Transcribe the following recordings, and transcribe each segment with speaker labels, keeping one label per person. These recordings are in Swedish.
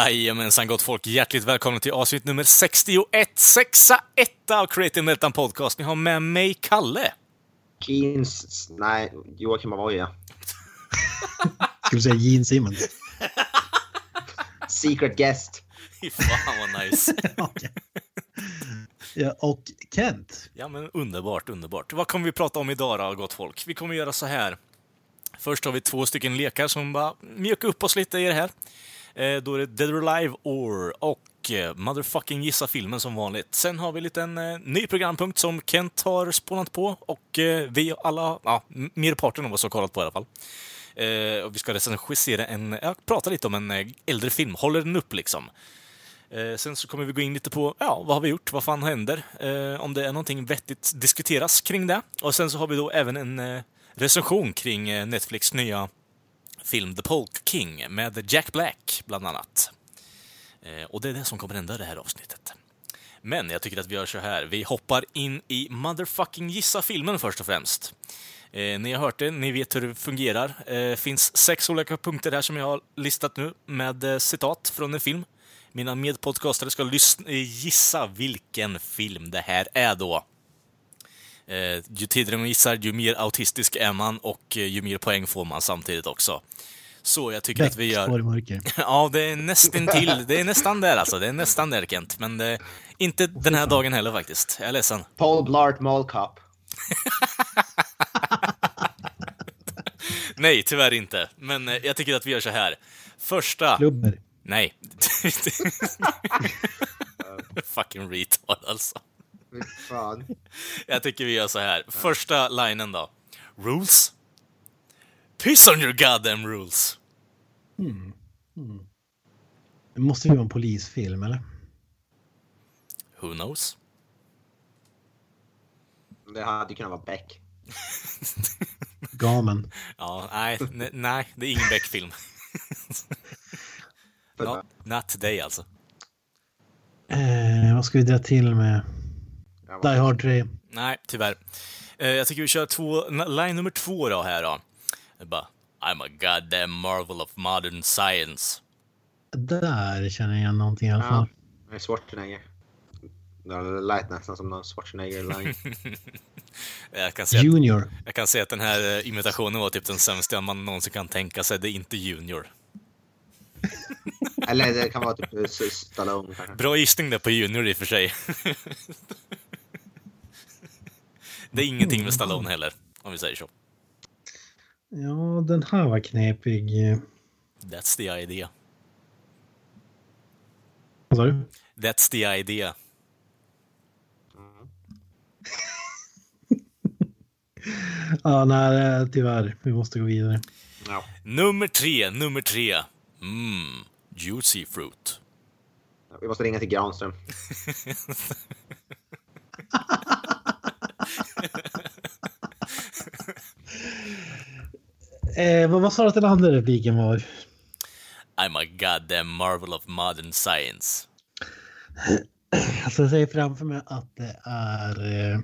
Speaker 1: Jajamensan gott folk, hjärtligt välkomna till avsnitt nummer 61, sexa etta av Creative Meltdown Podcast. Ni har med mig Kalle.
Speaker 2: Jeans... Nej, Joakim Avoya.
Speaker 3: Ska du säga Gene Simmons?
Speaker 2: Secret guest.
Speaker 1: Fan vad nice.
Speaker 3: Okej. ja, och Kent.
Speaker 1: Ja men underbart, underbart. Vad kommer vi prata om idag då, gott folk? Vi kommer göra så här. Först har vi två stycken lekar som bara mjukar upp oss lite i det här. Eh, då är det Dead or Alive or och eh, Motherfucking Gissa Filmen som vanligt. Sen har vi en liten eh, ny programpunkt som Kent har spånat på och eh, vi alla, ja, merparten av oss har kollat på i alla fall. Eh, och vi ska recensera en, ja, prata lite om en eh, äldre film, håller den upp liksom. Eh, sen så kommer vi gå in lite på, ja, vad har vi gjort? Vad fan händer? Eh, om det är någonting vettigt diskuteras kring det. Och sen så har vi då även en eh, recension kring eh, Netflix nya film The Polk King med Jack Black, bland annat. Eh, och det är det som kommer hända i det här avsnittet. Men jag tycker att vi gör så här. Vi hoppar in i motherfucking gissa filmen först och främst. Eh, ni har hört det, ni vet hur det fungerar. Det eh, finns sex olika punkter här som jag har listat nu med eh, citat från en film. Mina medpodcastare ska lyssna, eh, gissa vilken film det här är då. Eh, ju tidigare man gissar, ju mer autistisk är man och eh, ju mer poäng får man samtidigt också. Så jag tycker att vi gör... Ja, det är nästan till. Det är nästan där alltså. Det är nästan där Kent. Men det är inte den här dagen heller faktiskt. Jag är ledsen.
Speaker 2: Paul Blart Mall Cop.
Speaker 1: Nej, tyvärr inte. Men eh, jag tycker att vi gör så här. Första...
Speaker 3: Klubber.
Speaker 1: Nej. Fucking retard alltså.
Speaker 2: Fan.
Speaker 1: Jag tycker vi gör så här. Första linen då. Rules? Piss on your goddamn rules.
Speaker 3: Det måste ju vara en polisfilm, eller?
Speaker 1: Who knows?
Speaker 2: Det hade kunnat vara Beck.
Speaker 3: Gamen.
Speaker 1: Ja, nej, ne- nej, det är ingen Beck-film. Not, not today alltså.
Speaker 3: Eh, vad ska vi dra till med?
Speaker 2: Ja,
Speaker 3: Die Hard 3.
Speaker 1: Nej, tyvärr. Eh, jag tycker vi kör två, line nummer två då här då. Bara, I'm a goddamn marvel of modern science.
Speaker 3: Där känner jag igen någonting i alla
Speaker 2: Ja,
Speaker 3: fall.
Speaker 2: det är Schwarzenegger. Det lät nästan som någon Schwarzenegger-line.
Speaker 1: Jag kan, säga att,
Speaker 3: Junior.
Speaker 1: jag kan säga att den här eh, imitationen var typ den sämsta man någonsin kan tänka sig. Det är inte Junior.
Speaker 2: Eller det kan vara typ Stallone.
Speaker 1: Bra gissning där på Junior i och för sig. det är ingenting med Stallone heller, om vi säger så.
Speaker 3: Ja, den här var knepig.
Speaker 1: That's the idea.
Speaker 3: Vad sa du?
Speaker 1: That's the idea.
Speaker 3: Ja, nej, tyvärr. Vi måste gå vidare.
Speaker 2: Ja.
Speaker 1: Nummer tre, nummer tre. Mm, juicy fruit.
Speaker 2: Vi måste ringa till Granström.
Speaker 3: Eh, vad, sa du att den andra repliken var?
Speaker 1: I'm a goddamn marvel of modern science.
Speaker 3: Alltså jag ser framför mig att det är eh,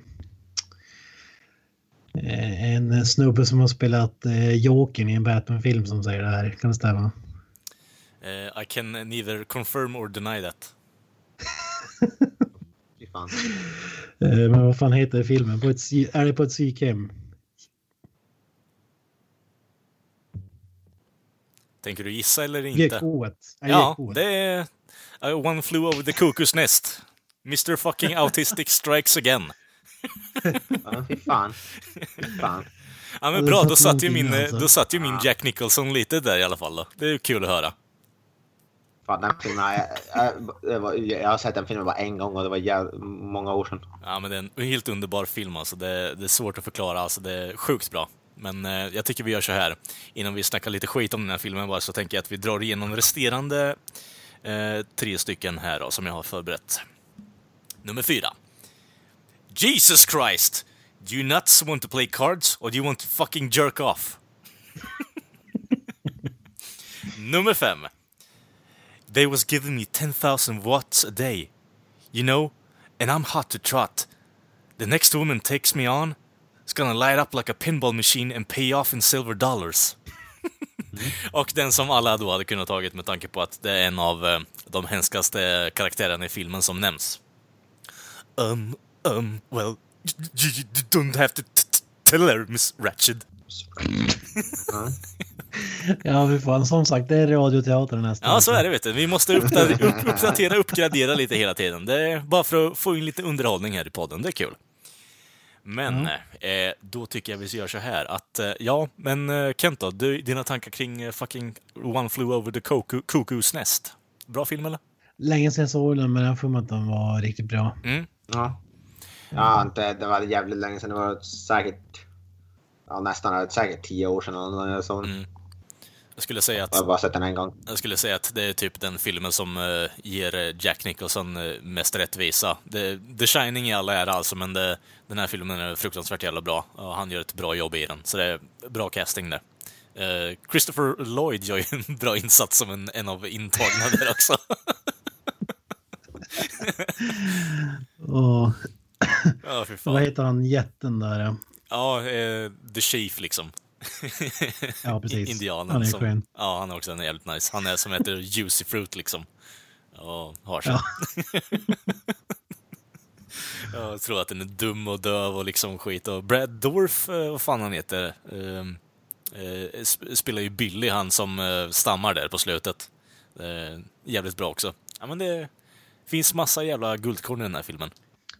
Speaker 3: eh, en snubbe som har spelat eh, Jokern i en Batman-film som säger det här. Kan det stämma?
Speaker 1: Eh, I can neither confirm or deny that.
Speaker 2: Fan.
Speaker 3: Eh, men vad fan heter filmen? På ett, är det på ett psykhem?
Speaker 1: Tänker du gissa eller inte?
Speaker 3: GK1. Nej,
Speaker 1: Ja,
Speaker 3: GK1.
Speaker 1: det är uh, One Flew Over the Cuckoo's Nest. Mr fucking Autistic Strikes Again.
Speaker 2: Ja, fy fan. Fy fan.
Speaker 1: Ja men bra, då satt, ju min, eh,
Speaker 3: alltså.
Speaker 1: då satt ju min Jack Nicholson lite där i alla fall då. Det är ju kul att höra
Speaker 2: fan den filmen, jag, jag, jag, var- jag har sett den filmen bara en gång och det var jäv, många år sedan.
Speaker 1: Ja men det är en helt underbar film alltså. Det, det är svårt att förklara alltså. Det är sjukt bra. Men eh, jag tycker vi gör så här, innan vi snackar lite skit om den här filmen bara, så tänker jag att vi drar igenom resterande eh, tre stycken här då, som jag har förberett. Nummer fyra. Jesus Christ! Do you nuts want to play cards or do you want to fucking jerk off? Nummer fem. They was giving me 10,000 watts a day. You know, and I'm hot to trot. The next woman takes me on, is gonna light up like a pinball machine and pay off in silver dollars. Och den som alla då hade kunnat tagit med tanke på att det är en av eh, de hemskaste karaktärerna i filmen som nämns. Um, um, well, you, you don't have to tell her, Miss Ratched.
Speaker 2: Ja.
Speaker 3: Vi får som sagt, det är radioteater nästan.
Speaker 1: Ja, så är det vet du. Vi måste uppdatera, upp, uppdatera uppgradera lite hela tiden. Det är bara för att få in lite underhållning här i podden. Det är kul. Men eh, då tycker jag vi gör så här att, eh, ja, men eh, Kent då, du, dina tankar kring eh, fucking One Flew Over the Cuckoo- Cuckoo's Nest? Bra film eller?
Speaker 3: Länge sedan jag såg den, men jag får mig att den var riktigt bra.
Speaker 1: Mm.
Speaker 2: Ja. Ja, inte, det var jävligt länge sedan. Det var säkert... Ja, nästan säkert tio år sedan eller sånt.
Speaker 1: Mm. Jag skulle säga att
Speaker 2: Jag har bara sett den en gång.
Speaker 1: Jag skulle säga att det är typ den filmen som eh, ger eh, Jack Nicholson eh, mest rättvisa. Det, The Shining i all ära alltså, men det, den här filmen är fruktansvärt jävla bra. Och han gör ett bra jobb i den, så det är bra casting där. Eh, Christopher Lloyd gör ju en bra insats som en, en av intagna där också.
Speaker 3: Och
Speaker 1: ja, fy
Speaker 3: vad heter han, jätten där?
Speaker 1: Ja, eh, The Chief liksom.
Speaker 3: Ja, precis.
Speaker 1: Indianen.
Speaker 3: Han är
Speaker 1: som,
Speaker 3: skön.
Speaker 1: Ja, han är också en jävligt nice. Han är som heter Juicy Fruit liksom. Och har sig.
Speaker 3: Ja.
Speaker 1: Ja, jag tror att den är dum och döv och liksom skit. Och Brad Dorf, eh, vad fan han heter, ehm, eh, sp- spelar ju Billy, han som eh, stammar där på slutet. Jävligt bra också. Ja, men det finns massa jävla guldkorn i den här filmen.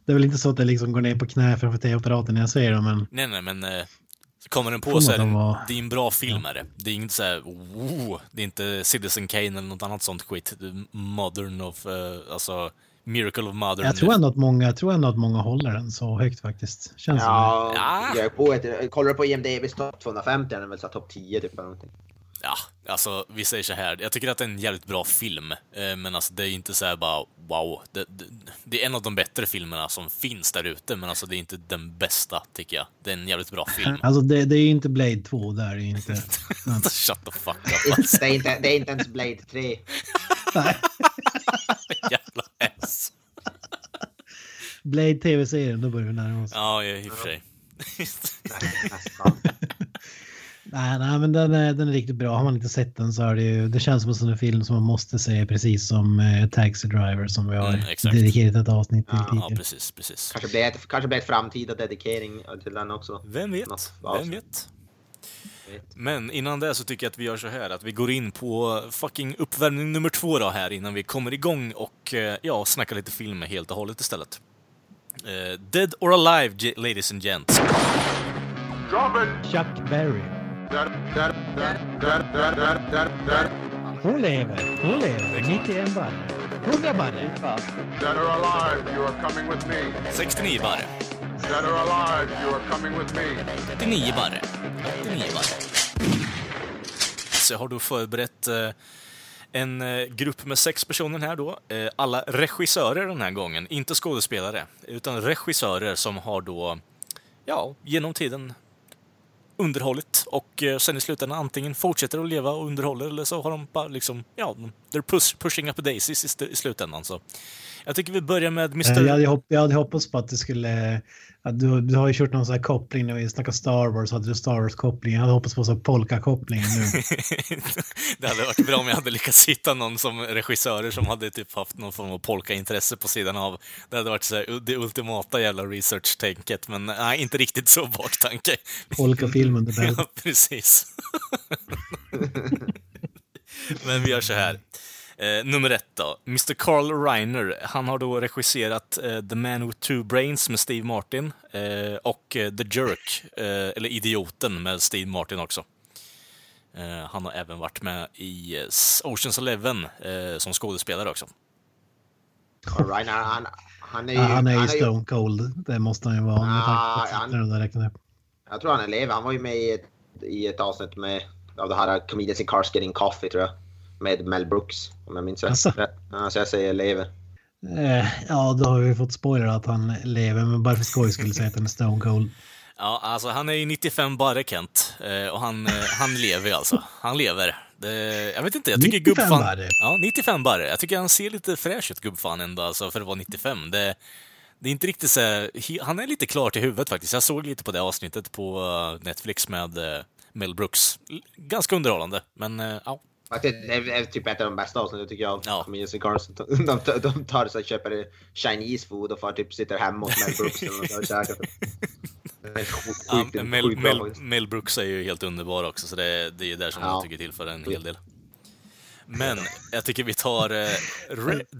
Speaker 3: Det är väl inte så att det liksom går ner på knä framför tv-apparaten när jag ser dem, men
Speaker 1: Nej, nej, men eh, så kommer den på så är
Speaker 3: man
Speaker 1: det,
Speaker 3: vara-
Speaker 1: det är en bra film är det. Det är inte så här, oh, det är inte Citizen Kane eller något annat sånt skit. Det Modern of, eh, alltså Miracle of Modern.
Speaker 3: jag tror, ändå att många, jag tror ändå att många håller den så högt faktiskt. Känns som det.
Speaker 2: Ja,
Speaker 1: Ja.
Speaker 2: jag är på ett, kollar du på IMDB's topp 250 är den väl så topp 10 typ eller någonting.
Speaker 1: Ja, alltså vi säger så här. Jag tycker att det är en jävligt bra film, eh, men alltså det är inte så här bara wow. Det, det, det är en av de bättre filmerna som finns där ute, men alltså det är inte den bästa tycker jag. Det är en jävligt bra film.
Speaker 3: Alltså det, det är ju inte Blade 2 där, det är inte.
Speaker 1: Shut the fuck up alltså.
Speaker 2: Det är inte, det är inte ens Blade 3.
Speaker 1: Jävla ass.
Speaker 3: Blade tv-serien, då börjar vi närma oss.
Speaker 1: Ja, i och för sig.
Speaker 3: Nej, nej, men den är, den är riktigt bra. Har man inte sett den så är det ju, det känns som en sån film som man måste se precis som eh, Taxi Driver som vi har
Speaker 1: Mm,
Speaker 3: dedikerat ett avsnitt till
Speaker 2: Ja,
Speaker 1: Ja, precis, precis.
Speaker 2: Kanske blir ett, kanske blir ett framtida dedikering till den också.
Speaker 1: Vem vet? Vem vet? Men innan det så tycker jag att vi gör så här att vi går in på fucking uppvärmning nummer två då här innan vi kommer igång och eh, ja, snackar lite film helt och hållet istället. Eh, Dead or Alive, ladies and gents.
Speaker 4: It!
Speaker 3: Chuck Berry. Hon lever, hon lever. 91 barre. 100 barre.
Speaker 4: Dead or alive, you are coming with me.
Speaker 1: 69 barre.
Speaker 4: Dead or alive, you are coming with me.
Speaker 1: 89 barre. 89 barre. Så jag har då förberett eh, en eh, grupp med sex personer här då. Eh, alla regissörer den här gången, inte skådespelare, utan regissörer som har då, ja, genom tiden underhållit och eh, sen i slutändan antingen fortsätter att leva och underhåller eller så har de bara liksom, ja, they're push, pushing up daisies i, i slutändan. Så jag tycker vi börjar med
Speaker 3: Eh,
Speaker 1: Mr.
Speaker 3: Jag hade, hopp, jag hade hoppats på att det skulle... Att du, du har ju kört någon sån här koppling när vi snackar Star Wars. Hade du Star Wars-koppling? Jag hade hoppats på så här polka-kopplingen nu.
Speaker 1: det hade varit bra om jag hade lyckats hitta någon som regissörer som hade typ haft någon form av polka-intresse på sidan av. Det hade varit så här, det ultimata jävla research-tänket, men nej, inte riktigt så baktanke.
Speaker 3: Polka-filmen, det där.
Speaker 1: Ja, precis. men vi gör så här. Eh, nummer ett då. Mr. Carl Reiner. Han har då regisserat eh, The Man with Two Brains med Steve Martin eh, och eh, The Jerk, eh, eller Idioten med Steve Martin också. Eh, han har även varit med i eh, Oceans Eleven eh, som skådespelare också.
Speaker 2: Och Ryan, han, han är ju...
Speaker 3: Ja, han är ju Stone Cold. Det måste han ju vara.
Speaker 2: Ah, han-. Jag tror han är elev. Han var ju med i ett i ett avsnitt med av det här Comedians in Cars Getting Coffee tror jag. Med Mel Brooks om jag minns rätt. Ja, så jag säger lever.
Speaker 3: Eh, ja, då har vi fått spoiler att han lever, men bara för skojs skull säga att han är stone cold.
Speaker 1: Ja, alltså han är ju 95 barre Kent. Eh, och han, eh, han lever alltså. Han lever. Det, jag vet inte, jag tycker
Speaker 3: 95
Speaker 1: gubbfan...
Speaker 3: barre?
Speaker 1: Ja, 95 barre. Jag tycker han ser lite fräsch ut, gubbfan ändå, alltså, för att vara 95. Det, det är inte riktigt så här, Han är lite klar till huvudet faktiskt. Jag såg lite på det avsnittet på eh, Netflix med eh, Mel Brooks. Ganska underhållande, men eh, ja.
Speaker 2: Det är, det är typ ett av de bästa avsnitten tycker jag
Speaker 1: Ja.
Speaker 2: Comedians in Cars. De, de, tar sig och köper Chinese food och får typ sitter hemma hos Mel Brooks och käkar.
Speaker 1: Ja Mel, Brooks är ju helt underbar också, så det, det är där som
Speaker 2: Ja.
Speaker 1: jag tycker tillför en hel del. Men jag tycker vi tar... Eh,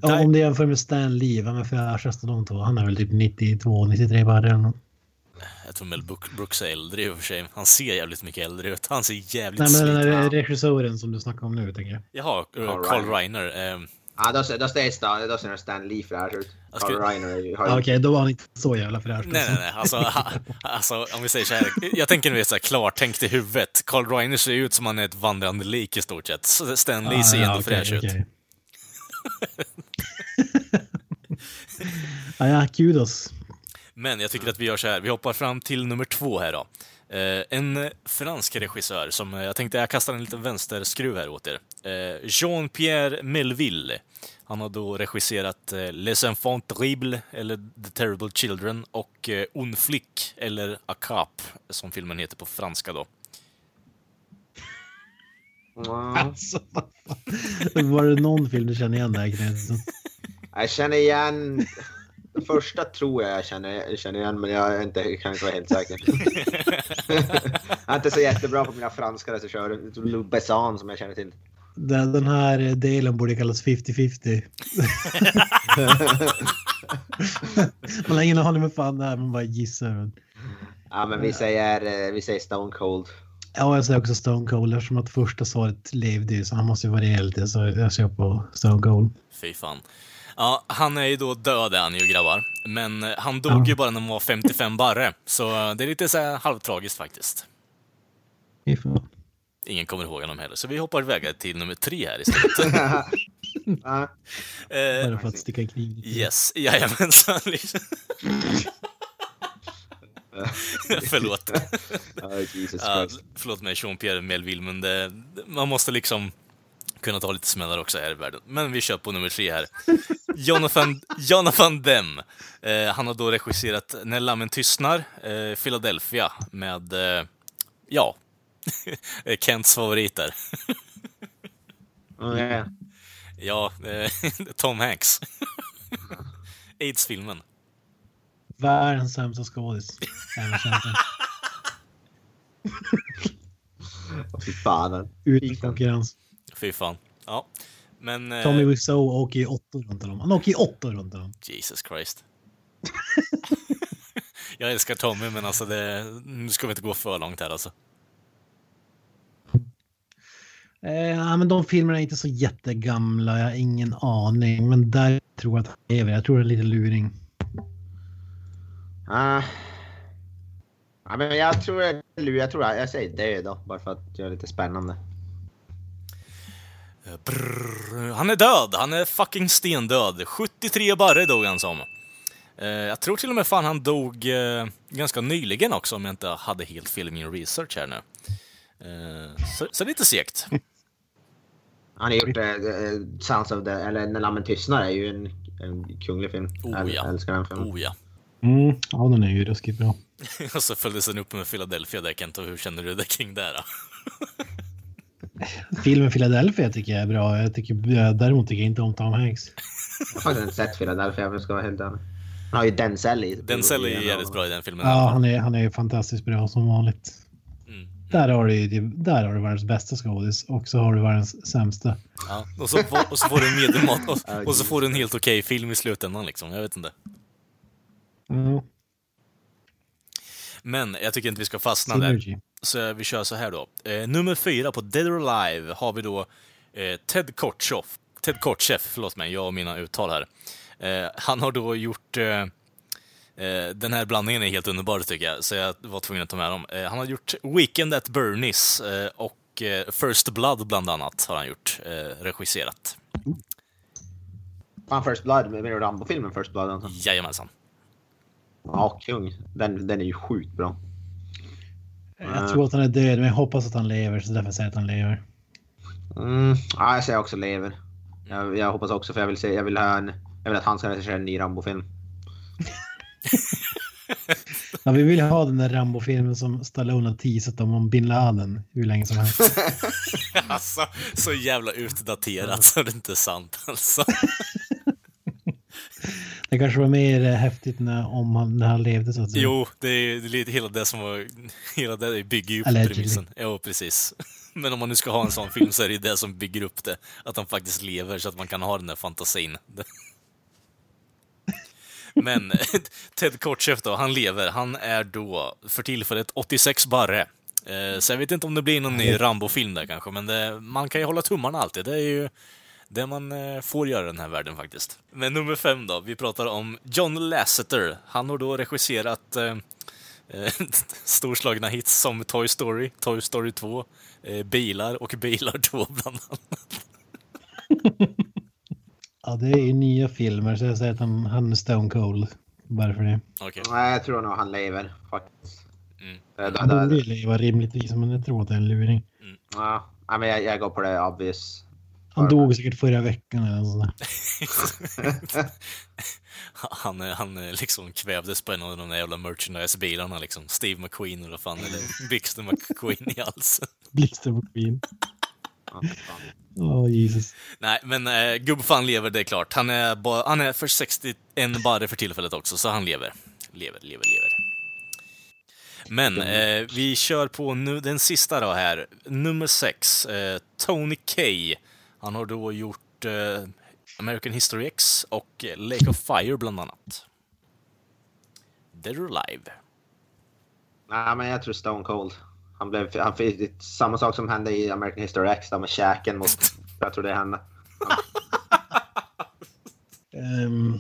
Speaker 3: Ja, om det jämför med Stan Lee, vem är fräschast av de två? Han är väl typ 92, 93 barre eller något.
Speaker 1: Jag tror Mel Brook- Brooks är äldre i och för sig. Han ser jävligt mycket äldre ut. Han ser jävligt
Speaker 3: Nej, men den där regissören som du snackar om nu, tänker jag.
Speaker 1: Jaha, uh,
Speaker 2: Carl
Speaker 1: Carl
Speaker 2: Reiner.
Speaker 1: Reiner. Eh,
Speaker 2: Ja, då, ser- då ser Stan, då ser Stan Lee fräsch ut. Carl
Speaker 1: skulle-
Speaker 2: Reiner är ju- har.
Speaker 3: Okej, då var han inte så jävla fräsch.
Speaker 1: nej, nej, nej. Alltså, ha, alltså, om vi säger så här. Jag tänker nu så här klartänkt i huvudet. Carl Reiner ser ut som han är ett vandrande lik i stort sett. Stan Lee ser ändå fräsch ut.
Speaker 3: ja, kudos.
Speaker 1: Men jag tycker att vi gör så här. Vi hoppar fram till nummer två här då. Eh, en fransk regissör som, eh, jag tänkte jag kastar en liten vänsterskruv här åt er. Eh, Jean-Pierre Melville. Han har då regisserat eh, Les Enfants Terribles, eller The Terrible Children, och eh, Un Flic, eller A Cap, som filmen heter på franska då.
Speaker 3: Alltså. Var det någon film du känner igen där?
Speaker 2: Jag känner igen... Den första tror jag jag känner, känner igen, men jag är inte, kan inte vara helt säker. jag är inte så jättebra på mina franska regissörer. Luc Besson som jag känner till.
Speaker 3: Den, den här delen borde kallas 50-50. Man har ingen aning med fan det är, man bara gissar.
Speaker 2: Ja, men vi säger, eh, vi säger Stone Cold.
Speaker 3: Ja, jag säger också Stone Cold eftersom att första svaret levde ju, så han måste ju variera lite. Så jag kör på Stone Cold.
Speaker 1: Fy fan. Ja, han är ju då död är han ju grabbar. Men eh, han dog ju bara när han var 55 barre. Så eh, det är lite så halvtragiskt faktiskt. Ingen kommer ihåg honom heller. Så vi hoppar iväg till nummer tre här istället.
Speaker 2: Ja.
Speaker 1: eh,
Speaker 3: Bara för att sticka krig.
Speaker 1: yes, jajamensan. förlåt.
Speaker 2: Ja, Jesus
Speaker 1: Ja, förlåt mig, Jean-Pierre Melville, men det, man måste liksom kunna ta lite smällar också här i världen. Men vi kör på nummer tre här. Jonathan, Jonathan Demme. Eh, han har då regisserat När lammen tystnar, eh, Philadelphia, med, eh, ja, Kents favoriter.
Speaker 2: Ja.
Speaker 1: ja, eh, Tom Hanks. Aids-filmen.
Speaker 3: Världens sämsta skådis.
Speaker 2: Fy fan.
Speaker 3: Utan konkurrens.
Speaker 1: Fy fan. Ja. Men... eh,
Speaker 3: Tommy Wiseau åker ju åttor runt honom. Han åker ju åttor runt honom.
Speaker 1: Jesus Christ. jag älskar Tommy, men alltså det, nu ska vi inte gå för långt här alltså.
Speaker 3: Eh, men de filmerna är inte så jättegamla. Jag har ingen aning. Men där tror jag att han lever. Jag tror det är lite luring.
Speaker 2: Ah. Ja, men jag tror, jag tror jag säger död då, bara för att göra det lite spännande.
Speaker 1: Brrr, han är död! Han är fucking stendöd. 73 barre dog han som. Eh, jag tror till och med fan han dog eh, ganska nyligen också, om jag inte hade helt fel i min research här nu. Eh, så, så lite segt.
Speaker 2: Han har gjort eh, eh, Sounds of the, eller När lammen tystnar är ju en, en kunglig film.
Speaker 1: Oh,
Speaker 2: jag
Speaker 1: ja.
Speaker 2: älskar den filmen.
Speaker 1: Oh ja.
Speaker 3: Mm, ja, den är ju ruskigt bra.
Speaker 1: Och så följdes den upp med Philadelphia där Kent, och hur känner du dig kring det då?
Speaker 3: Filmen Philadelphia tycker jag är bra. Jag tycker, däremot tycker jag inte om Tom Hanks.
Speaker 2: Jag har faktiskt inte sett Philadelphia jag ska vara helt ärlig. Han har ju Denzel i.
Speaker 1: Denzel är ju jävligt bra i den filmen.
Speaker 3: Ja, han är, han är ju fantastiskt bra som vanligt.
Speaker 1: Mm.
Speaker 3: Där har du där har du världens bästa skådis och så har du världens sämsta.
Speaker 1: Ja, och, så får, och så får du en medelmått och, och så får du en helt okej film i slutändan liksom. Jag vet inte.
Speaker 3: Ja,
Speaker 1: Men jag tycker inte vi ska fastna där.
Speaker 3: synergy.
Speaker 1: Så vi kör så här då. Eh, nummer fyra på Dead or Alive har vi då eh, Ted Kotcheff. Ted Kotcheff, förlåt mig, jag och mina uttal här. Eh, han har då gjort eh, Eh, Den här blandningen är helt underbar tycker jag, så jag var tvungen att ta med dem. Eh, Han har gjort Weekend at Bernies eh, och eh, First Blood bland annat har han gjort, eh, regisserat.
Speaker 2: Fan, First Blood, menar du Rambo-filmen First Blood? Alltså?
Speaker 1: Jajamensan.
Speaker 2: Ja, kung. Den, den är ju sjukt bra.
Speaker 3: Jag tror att han är död, men jag hoppas att han lever, så därför säger jag att han lever.
Speaker 2: Mm, ja, jag säger också lever. Jag, jag hoppas också, för jag vill, se, jag vill, ha en, jag vill att han ska regissera en ny Rambo-film.
Speaker 3: Ja, vi vill ha den där Rambo-filmen som Stallone har teasat om, om bin Laden hur länge som helst.
Speaker 1: Alltså, så jävla utdaterat så det är inte sant alltså.
Speaker 3: Det kanske var mer eh, häftigt när, om han, när han levde så att säga.
Speaker 1: Jo, det är, det är lite hela det som var... Hela det bygger ju upp
Speaker 3: Allegedly.
Speaker 1: premissen. Jo, precis. Men om man nu ska ha en sån film så är det ju det som bygger upp det. Att han faktiskt lever så att man kan ha den där fantasin. Men Ted Kotcheff då, han lever. Han är då för tillfället 86 barre. Eh, Så jag vet inte om det blir någon ny Rambo-film där kanske, men det, man kan ju hålla tummarna alltid. Det är ju det man eh, får göra i den här världen faktiskt. Men nummer fem då, vi pratar om John Lasseter. Han har då regisserat eh, eh, storslagna hits som Toy Story, Toy Story 2, eh, Bilar och Bilar 2 bland annat.
Speaker 3: Ja, det är ju nya filmer, så jag säger att han, han är Stone Cold. Bara för det.
Speaker 1: Okej.
Speaker 2: Nej, jag tror nog han lever faktiskt.
Speaker 1: Mm.
Speaker 2: Det, det,
Speaker 3: Han borde ju leva rimligtvis, men jag tror att det är en luring.
Speaker 2: ja, nej, men jag, jag går på det obvious.
Speaker 3: Han dog säkert förra veckan eller nåt sånt där.
Speaker 1: Han, han eh, liksom kvävdes på en av de där jävla merchandise-bilarna liksom. Steve McQueen eller fan, eller Bixter McQueen i halsen.
Speaker 3: Blixt på Queen.
Speaker 2: Ja, fan.
Speaker 3: Åh, Jesus.
Speaker 1: Nej, men eh, gubbfan lever, det är klart. Han är, han är för 61 barre för tillfället också, så han lever. Lever, lever, lever. Men eh, vi kör på nu, den sista då här. Nummer sex, eh, Tony Kay. Han har då gjort eh, American History X och Lake of Fire bland annat. Dead or Alive.
Speaker 2: Nej, men jag tror Stone Cold. Han blev, han fick samma sak som hände i American History X där med käken mot... Jag tror det hände.
Speaker 3: Ehm,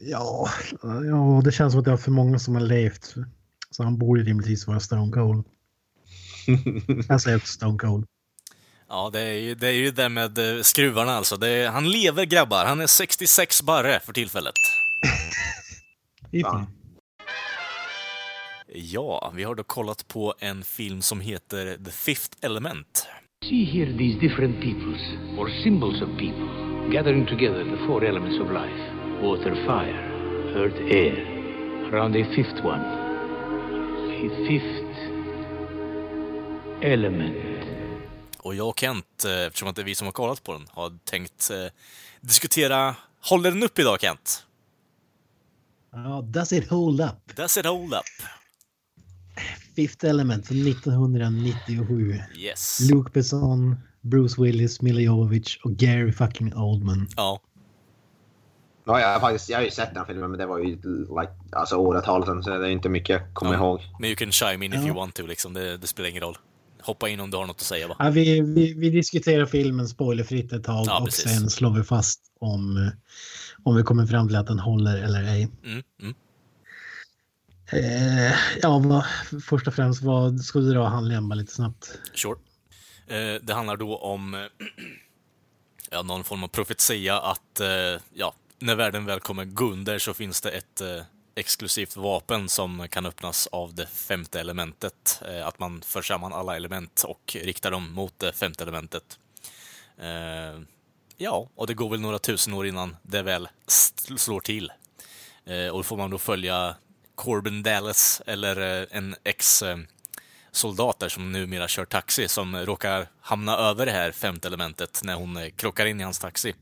Speaker 3: ja, ja, det känns som att det är för många som har levt. Så han borde rimligtvis vara Stone Cold. Jag säger Stone Cold.
Speaker 1: Ja, det är ju det, är ju det med eh, skruvarna alltså. Det är, han lever grabbar. Han är 66 barre för tillfället.
Speaker 2: Fan.
Speaker 1: Ja, vi har då kollat på en film som heter The Fifth Element.
Speaker 5: See here these different peoples, or symbols of people, gathering together the four elements of life water, fire, earth, air, around a fifth one. A fifth element.
Speaker 1: Och jag och Kent, eh, eftersom att det är vi som har kollat på den, har tänkt eh, diskutera Håller den upp idag Kent?
Speaker 3: Ja, does it hold up?
Speaker 1: Does it hold up?
Speaker 3: Fifth Element från 1997.
Speaker 1: Yes.
Speaker 3: Luke Besson, Bruce Willis, Mila Jovovich och Gary fucking Oldman.
Speaker 1: Ja.
Speaker 2: Ja, jag, har faktiskt, jag har ju sett den filmen, men det var ju like, alltså, åratal sedan, så det är inte mycket jag kommer
Speaker 1: Ja.
Speaker 2: ihåg.
Speaker 1: Men you can chime in if
Speaker 3: Ja.
Speaker 1: you want to, liksom. Det, det spelar ingen roll. Hoppa in om du har något att säga, va?
Speaker 3: Ja, vi, vi, vi diskuterar filmen spoilerfritt ett tag
Speaker 1: Ja,
Speaker 3: och
Speaker 1: precis.
Speaker 3: sen slår vi fast om, om vi kommer fram till att den håller eller ej.
Speaker 1: Mm, mm.
Speaker 3: Eh, ja, vad, först och främst, vad ska du dra handlingen bara lite snabbt?
Speaker 1: Sure. Eh, det handlar då om ja, någon form av profetia att eh, ja, när världen väl kommer gå under så finns det ett eh, exklusivt vapen som kan öppnas av det femte elementet. Eh, att man för samman alla element och riktar dem mot det femte elementet. Eh, ja, och det går väl några tusen år innan det väl slår till. Eh, och då får man då följa Corbin Dallas eller en ex-soldat som numera kör taxi som råkar hamna över det här femte elementet när hon krockar in i hans taxi.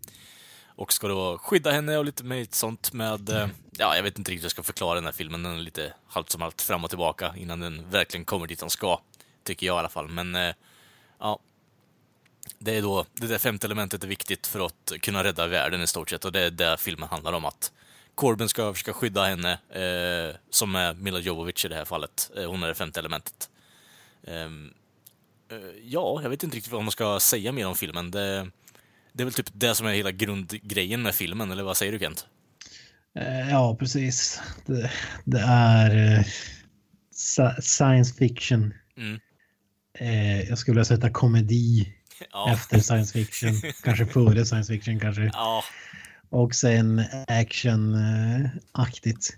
Speaker 1: Och ska då skydda henne och lite med sånt med... eh, Ja, jag vet inte riktigt hur jag ska förklara den här filmen. Den är lite halvt som allt fram och tillbaka innan den verkligen kommer dit den ska. Tycker jag i alla fall. Men eh, ja, det är då, det där femte elementet är viktigt för att kunna rädda världen i stort sett och det är det filmen handlar om. Att Corbyn ska försöka skydda henne, eh, som är Mila Jovovich i det här fallet. Eh, hon är det femte elementet. Ehm, eh, ja, jag vet inte riktigt vad man ska säga mer om filmen. Det, det är väl typ det som är hela grundgrejen med filmen, eller vad säger du Kent?
Speaker 3: Eh, Ja, precis. Det, det är eh, sci- science fiction.
Speaker 1: Mm.
Speaker 3: Eh, jag skulle vilja sätta komedi
Speaker 1: Ja.
Speaker 3: efter science fiction. kanske före science fiction kanske.
Speaker 1: Ja.
Speaker 3: Och sen action-aktigt.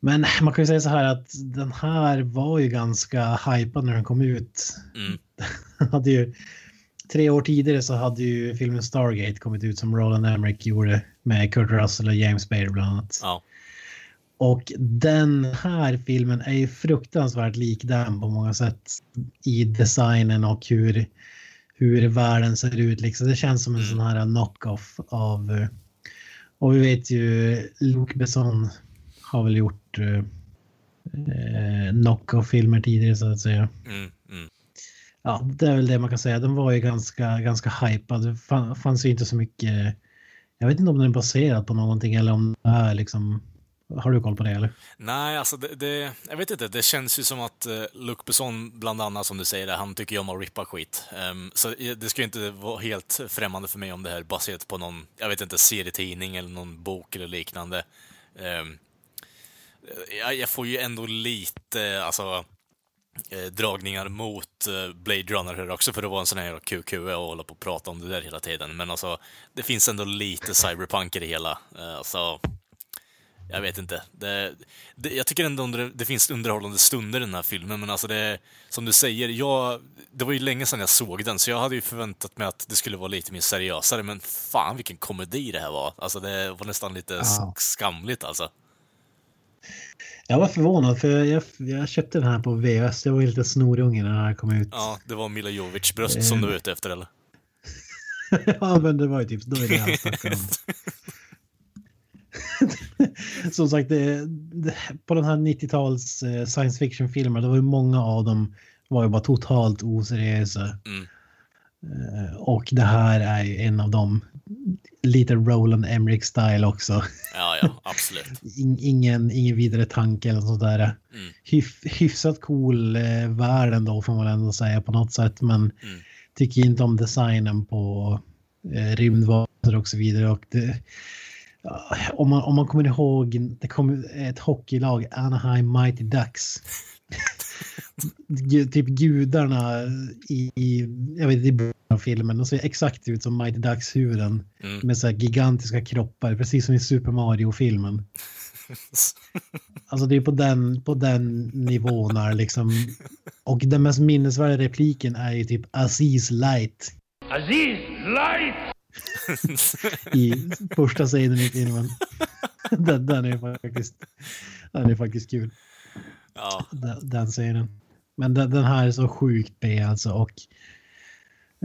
Speaker 3: Men man kan ju säga så här att den här var ju ganska hypad när den kom ut.
Speaker 1: Mm.
Speaker 3: Hade ju, tre år tidigare så hade ju filmen Stargate kommit ut som Roland Emmerich gjorde med Kurt Russell och James Spader bland annat.
Speaker 1: Ja.
Speaker 3: Och den här filmen är ju fruktansvärt lik den på många sätt i designen och hur, hur världen ser ut. Liksom. Det känns som en
Speaker 1: Mm.
Speaker 3: sån här knock-off av... eh, Och vi vet ju Luc Besson har väl gjort eh, eh, knock-off-filmer tidigare så att säga.
Speaker 1: Mm.
Speaker 3: Ja, det är väl det man kan säga. Den var ju ganska, ganska hypad. Det fanns ju inte så mycket... Jag vet inte om den är baserad på någonting eller om det är liksom... Har du koll på det eller?
Speaker 1: Nej, alltså det, det, jag vet inte. Det känns ju som att uh, Luc Besson, bland annat som du säger, det, han tycker ju om att rippa skit. Um, så det ska ju inte vara helt främmande för mig om det här är baserat på någon, jag vet inte, serietidning eller någon bok eller liknande. Um, jag, jag får ju ändå lite, alltså, eh, dragningar mot eh, Blade Runner här också, för det var en sån här QQ och hålla på och prata om det där hela tiden. Men alltså, det finns ändå lite cyberpunk i det hela. Eh, alltså, jag vet inte. Det, det, jag tycker ändå under, det finns underhållande stunder i den här filmen, men alltså det, som du säger, jag, det var ju länge sedan jag såg den, så jag hade ju förväntat mig att det skulle vara lite mer seriösare, men fan vilken komedi det här var. Alltså det var nästan lite
Speaker 3: Ja.
Speaker 1: skamligt alltså.
Speaker 3: Jag var förvånad för jag, jag köpte den här på VHS. Jag var lite snorunge när den här kom ut.
Speaker 1: Ja, det var Mila Jovic bröst som du var ute efter, eller?
Speaker 3: ja, men det var ju typ, då är det jag om. Som sagt, det, det, på den här 90-tals eh, science fiction-filmer, det var ju många av dem var ju bara totalt oseriösa.
Speaker 1: Mm.
Speaker 3: Eh, och det här är ju en av dem. Lite Roland Emmerich-style också.
Speaker 1: Ja, ja, absolut.
Speaker 3: In, ingen, ingen vidare tanke eller sånt där.
Speaker 1: Mm.
Speaker 3: Hyf, hyfsat cool eh, värld ändå får man ändå säga på något sätt. Men
Speaker 1: Mm.
Speaker 3: tycker inte om designen på eh, rymdvaror och så vidare. Och det, om, man, om man kommer ihåg, det kom ett hockeylag, Anaheim Mighty Ducks. Typ gudarna i, i, jag vet inte, i början av filmen, de ser exakt ut som Mighty Ducks-huvuden.
Speaker 1: Mm.
Speaker 3: Med så här gigantiska kroppar, precis som i Super Mario-filmen. Alltså det är på den, på den nivån här liksom. Och den mest minnesvärda repliken är ju typ Aziz Light
Speaker 5: Aziz, light!
Speaker 3: i första scenen i filmen. Den, den är faktiskt, den är faktiskt kul.
Speaker 1: Ja,
Speaker 3: Den, den scenen. Men den, den här är så sjukt B alltså och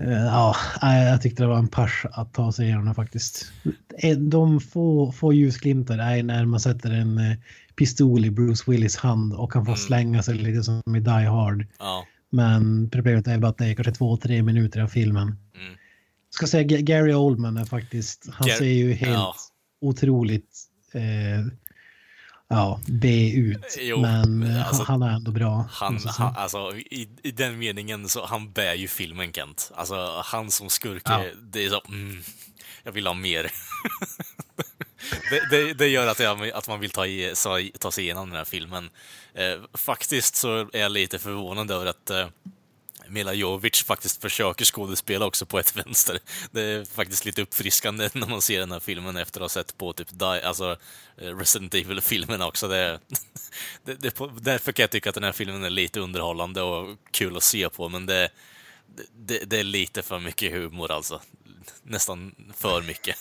Speaker 3: eh, ja, jag tyckte det var en pers att ta sig igenom faktiskt. Eh, De få, få ljusglimtar är när man sätter en eh, pistol i Bruce Willis hand och han får
Speaker 1: Mm.
Speaker 3: slänga sig lite som i Die Hard.
Speaker 1: ja.
Speaker 3: Men problemet är bara att det är kanske två, tre minuter av filmen.
Speaker 1: Mm.
Speaker 3: Ska säga Ga- Gary Oldman är faktiskt, han
Speaker 1: Gar-
Speaker 3: ser ju helt
Speaker 1: ja.
Speaker 3: otroligt eh, ja, B ut.
Speaker 1: Jo,
Speaker 3: men eh,
Speaker 1: alltså,
Speaker 3: han är ändå bra.
Speaker 1: Han, han, alltså, i, I den meningen så han bär ju filmen, Kent. Alltså, han som skurk,
Speaker 3: Ja.
Speaker 1: är- det är så... Mm, jag vill ha mer. det, det, det gör att, jag, att man vill ta, i, ta sig igenom den här filmen. Eh, faktiskt så är jag lite förvånad över att eh, Mila Jovic faktiskt försöker skådespela också på ett vänster. Det är faktiskt lite uppfriskande när man ser den här filmen efter att ha sett på typ Die, alltså eh, Resident Evil-filmerna också. Det, det, det, därför kan jag tycka att den här filmen är lite underhållande och kul att se på, men det, det, det är lite för mycket humor alltså. Nästan för mycket.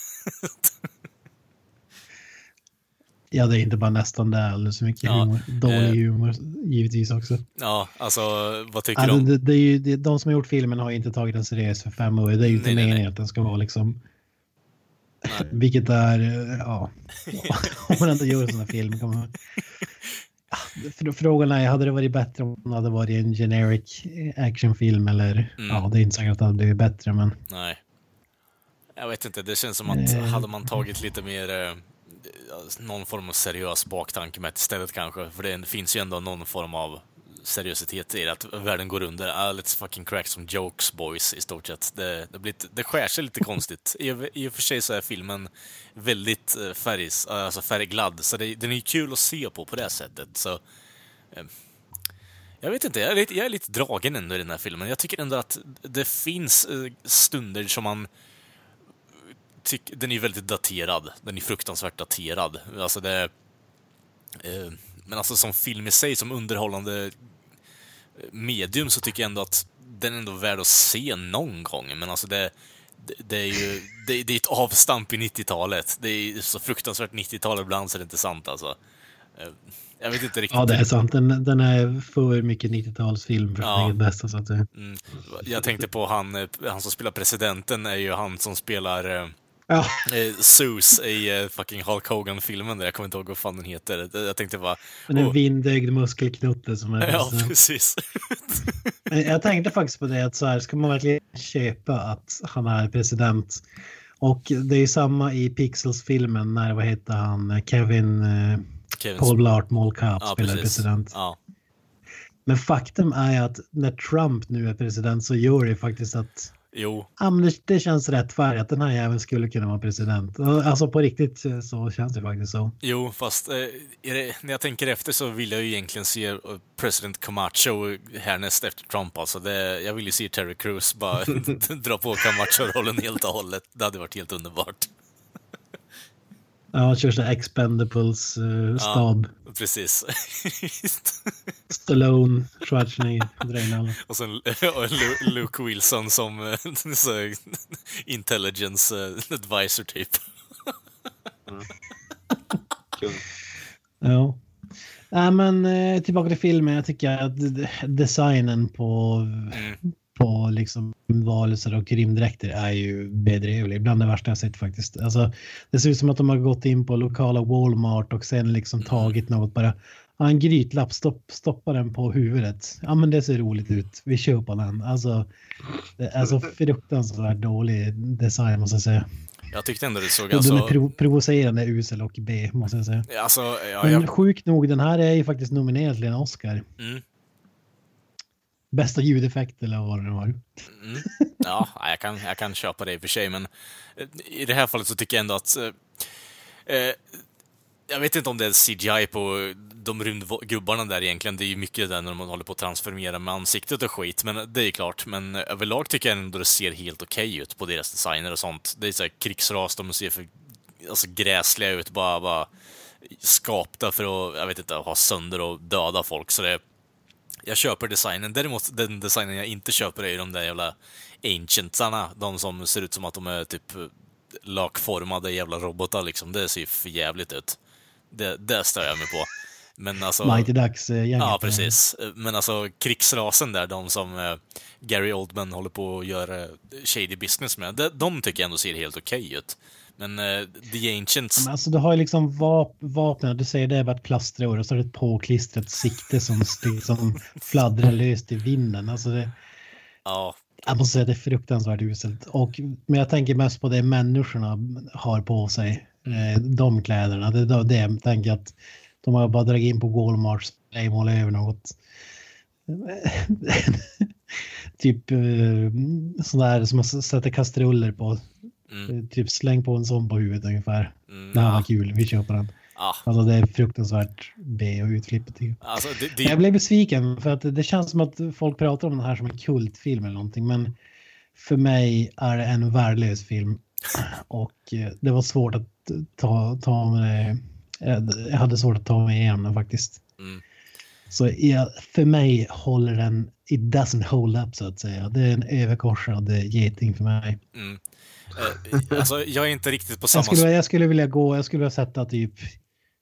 Speaker 3: Ja, det är inte bara nästan det, alldeles så mycket
Speaker 1: Ja,
Speaker 3: humor. Dålig
Speaker 1: eh,
Speaker 3: humor givetvis också.
Speaker 1: Ja, alltså vad tycker
Speaker 3: Ja,
Speaker 1: du om...
Speaker 3: det, det är ju, det, de som har gjort filmen har ju inte tagit den seriöst för fem år. Det är ju inte meningen att den ska vara liksom...
Speaker 1: Nej.
Speaker 3: Vilket är, ja... om man ändå gör en sån här film kan man... Frågan är, hade det varit bättre om det hade varit en generic actionfilm eller...
Speaker 1: Mm.
Speaker 3: Ja, det är inte säkert att det hade blivit bättre, men...
Speaker 1: Nej. Jag vet inte, det känns som att
Speaker 3: Eh.
Speaker 1: hade man tagit lite mer eh, Eh, någon form av seriös baktanke med det istället kanske, för det finns ju ändå någon form av seriositet i det, att världen går under. Ah, let's fucking crack some jokes boys, i stort sett. Det, det, blir, det skär sig lite konstigt. I, I och för sig så är filmen väldigt eh, färgs, eh, alltså färgglad, så det, den är ju kul att se på på det sättet. Så, eh, jag vet inte, jag är, lite, jag är lite dragen ändå i den här filmen. Jag tycker ändå att det finns eh, stunder som man tyck, den är väldigt daterad. Den är fruktansvärt daterad. Alltså det... Eh, men alltså som film i sig, som underhållande medium, så tycker jag ändå att den är ändå värd att se någon gång. Men alltså det... Det, det är ju det, det är ett avstamp i 90-talet. Det är så fruktansvärt 90-tal ibland så det är inte sant alltså. Eh, Jag vet inte riktigt.
Speaker 3: Ja, det är sant. Den, den är för mycket 90-talsfilm för
Speaker 1: Ja.
Speaker 3: sitt eget bästa. Så att, det-
Speaker 1: Mm. Jag tänkte på han, eh, han som spelar presidenten är ju han som spelar eh,
Speaker 3: ja,
Speaker 1: eh, Zeus i eh, fucking Hulk Hogan-filmen där. Jag kommer inte ihåg vad fan den heter. Jag tänkte bara...
Speaker 3: men en
Speaker 1: åh,
Speaker 3: vindögd muskelknutte som är
Speaker 1: ja,
Speaker 3: president.
Speaker 1: precis.
Speaker 3: Jag tänkte faktiskt på det att så här, ska man verkligen köpa att han är president? Och det är ju samma i Pixels-filmen när, vad heter han, Kevin eh,
Speaker 1: Kevin
Speaker 3: Paul Blart Mall Cop
Speaker 1: ja,
Speaker 3: spelar
Speaker 1: precis.
Speaker 3: president.
Speaker 1: Ja.
Speaker 3: Men faktum är att när Trump nu är president så gör det faktiskt att
Speaker 1: Jo,
Speaker 3: ja, men det, det känns rätt färg att den här jäveln skulle kunna vara president. Alltså på riktigt eh, så känns det faktiskt så.
Speaker 1: jo, fast eh, det, när jag tänker efter så vill jag ju egentligen se eh, president Camacho härnäst efter Trump. Alltså det, jag vill ju se Terry Crews bara dra på Camacho-rollen helt och hållet. Det hade varit helt underbart.
Speaker 3: Ja, kör så här Expendables uh, stab.
Speaker 1: Precis.
Speaker 3: Stallone, Schwarzenegger, drar in alla.
Speaker 1: Och sen och Lu- Luke Wilson som eh, så, intelligence eh, advisor typ.
Speaker 2: Kung.
Speaker 3: Ja. Nej, men tillbaka till filmen. Jag tycker att designen på, på liksom varelser och rymddräkter är ju bedrövlig. Bland det värsta jag sett faktiskt. Alltså, det ser ut som att de har gått in på lokala Walmart och sen liksom tagit något bara. Ja, en grytlapp, stopp, stoppa den på huvudet. Ja, men det ser roligt ut. Vi köper den. Alltså, det är så fruktansvärt dålig design måste jag säga.
Speaker 1: Jag tyckte ändå det såg
Speaker 3: Och den
Speaker 1: alltså...
Speaker 3: är prov provocerande usel och B måste jag säga.
Speaker 1: Alltså, ja,
Speaker 3: Men
Speaker 1: jag,
Speaker 3: sjukt nog, den här är ju faktiskt nominerad till en Oscar.
Speaker 1: mm,
Speaker 3: Bästa ljudeffekt eller vad det nu var.
Speaker 1: mm, ja, jag kan, jag kan köpa det i och för sig, men eh, i det här fallet så tycker jag ändå att... Eh, eh jag vet inte om det är CGI på de rymdgubbarna där egentligen. Det är ju mycket där när man håller på att transformera med ansiktet och skit, men det är klart. Men eh, överlag tycker jag ändå det ser helt okej ut på deras designer och sånt. Det är så här krigsras, de ser för alltså, gräsliga ut, bara, bara skapta för att, jag vet inte, ha sönder och döda folk. Så det, jag köper designen. Däremot den designen jag inte köper är ju de där jävla ancientsarna. De som ser ut som att de är typ lakformade jävla robotar liksom. Det ser ju för jävligt ut. Det, det stör jag mig på. Men alltså...
Speaker 3: Mighty Ducks-gänget.
Speaker 1: Ja, precis. Men alltså krigsrasen där, de som eh, Gary Oldman håller på att göra eh, shady business med, de, de tycker jag ändå ser helt okej ut. Men eh, The Ancients,
Speaker 3: Men alltså du har ju liksom vap vapnen, du säger det är bara ett plaströr och så är det ett påklistrat sikte som, som fladdrar löst i vinden. Alltså det,
Speaker 1: ja,
Speaker 3: jag måste säga det är fruktansvärt uselt. Och, men jag tänker mest på det människorna har på sig, eh, de kläderna. Det är det jag tänker att de har bara dragit in på Walmart, spraymålat över något. typ eh, sådär som man sätter kastruller på.
Speaker 1: Mm,
Speaker 3: Eh, Typ släng på en sån på huvudet ungefär.
Speaker 1: mm,
Speaker 3: Det här var kul, vi köper den.
Speaker 1: ja,
Speaker 3: Alltså det är fruktansvärt B och utflippat. typ.
Speaker 1: alltså det,
Speaker 3: Jag
Speaker 1: det,
Speaker 3: blev besviken för att det känns som att folk pratar om den här som en kultfilm eller någonting. Men för mig är det en värdelös film. Och eh, det var svårt att ta, ta mig. eh, Jag hade svårt att ta mig igenom den faktiskt.
Speaker 1: mm,
Speaker 3: Så jag, för mig håller den, it doesn't hold up så att säga. Det är en överkorsad eh, geting för mig.
Speaker 1: mm. Eh, alltså jag är inte riktigt på samma...
Speaker 3: Jag skulle, jag skulle vilja gå, jag skulle vilja sätta typ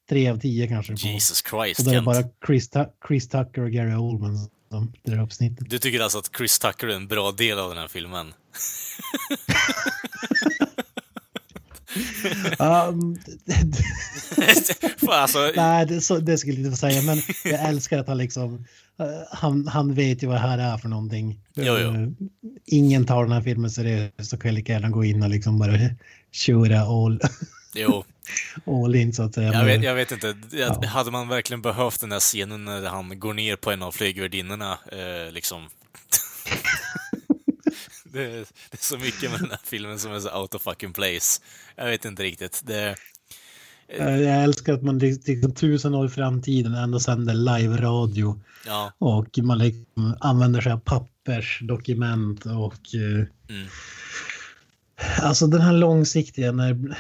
Speaker 3: tre av tio kanske. På.
Speaker 1: Jesus Christ,
Speaker 3: Och då är det
Speaker 1: Kent.
Speaker 3: bara Chris, Chris Tucker och Gary Oldman som drar upp snittet.
Speaker 1: Du tycker alltså att Chris Tucker är en bra del av den här filmen?
Speaker 3: Um,
Speaker 1: Fan, alltså,
Speaker 3: nej, det, så, det skulle jag inte få säga, men jag älskar att han liksom, han, han vet ju vad det här är för någonting.
Speaker 1: Jo, jo.
Speaker 3: Eh, ingen tar den här filmen seriöst, så kan lika gärna gå in och liksom bara köra all,
Speaker 1: Jo,
Speaker 3: all in så att säga.
Speaker 1: jag vet, jag vet inte.
Speaker 3: Ja.
Speaker 1: Hade man verkligen behövt den där scenen när han går ner på en av flygvärdinnorna, eh, liksom... det, är, det är så mycket med den här filmen som är så out of fucking place. Jag vet inte riktigt. Det,
Speaker 3: Eh, Jag älskar att man liksom tusen år i framtiden ändå sänder live-radio
Speaker 1: ja,
Speaker 3: och man liksom använder sig av pappersdokument och eh,
Speaker 1: Mm.
Speaker 3: alltså den här långsiktiga när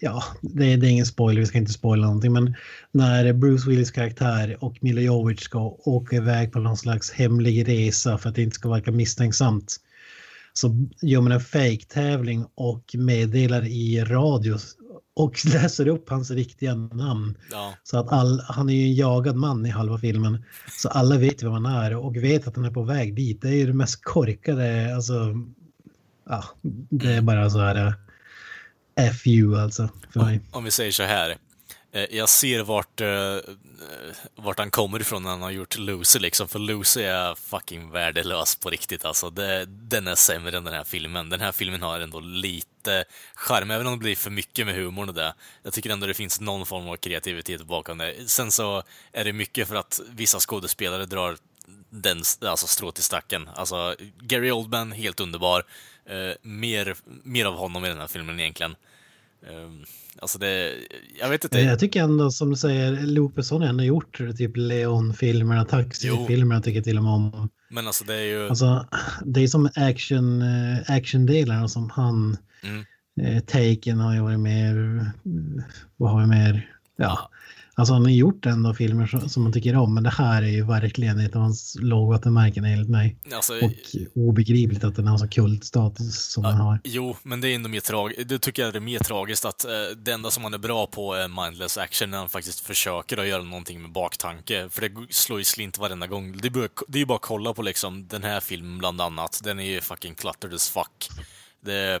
Speaker 3: ja, det är, det är ingen spoiler, vi ska inte spoila någonting, men när Bruce Willis karaktär och Mila Jovovich ska åka iväg på någon slags hemlig resa för att det inte ska verka misstänksamt så gör man en fake-tävling och meddelar i radio och läser upp hans riktiga namn.
Speaker 1: ja,
Speaker 3: Så att all, han är ju en jagad man i halva filmen. Så alla vet vem han är och vet att han är på väg dit. Det är ju det mest korkade, alltså. Ja, det är bara så här. eh, FU alltså för mig.
Speaker 1: om, om vi säger så här. Eh, jag ser vart, eh, vart han kommer ifrån när han har gjort Lucy liksom, för Lucy är fucking värdelös på riktigt alltså. Det, den är sämre än den här filmen. Den här filmen har ändå lite charm, även om det blir för mycket med humorn och det. Jag tycker ändå det finns någon form av kreativitet bakom det. Sen så är det mycket för att vissa skådespelare drar den, alltså strå till stacken. Alltså, Gary Oldman, helt underbar. Eh, mer, mer av honom i den här filmen egentligen. Um, alltså det, jag vet inte.
Speaker 3: Jag tycker ändå som du säger, Luc Besson har ändå gjort typ Leon-filmerna, Taxi-filmerna tycker jag till och med om.
Speaker 1: Men alltså det är ju...
Speaker 3: Alltså, det är som action, eh, actiondelarna som han,
Speaker 1: Mm.
Speaker 3: eh, Taken har ju varit mer, vad har vi mer? Ja, alltså han har gjort ändå filmer som, man tycker om, men det här är ju verkligen ett av hans lågvattenmärken enligt mig.
Speaker 1: Alltså,
Speaker 3: Och obegripligt att den har så kultstatus som den har.
Speaker 1: Jo, men det är ändå mer tragiskt. Det tycker jag är mer tragiskt att eh, det enda som han är bra på är mindless action när han faktiskt försöker att göra någonting med baktanke. För det slår ju slint varenda gång. Det bara, det är ju bara att kolla på liksom den här filmen bland annat. Den är ju fucking cluttered as fuck. Det,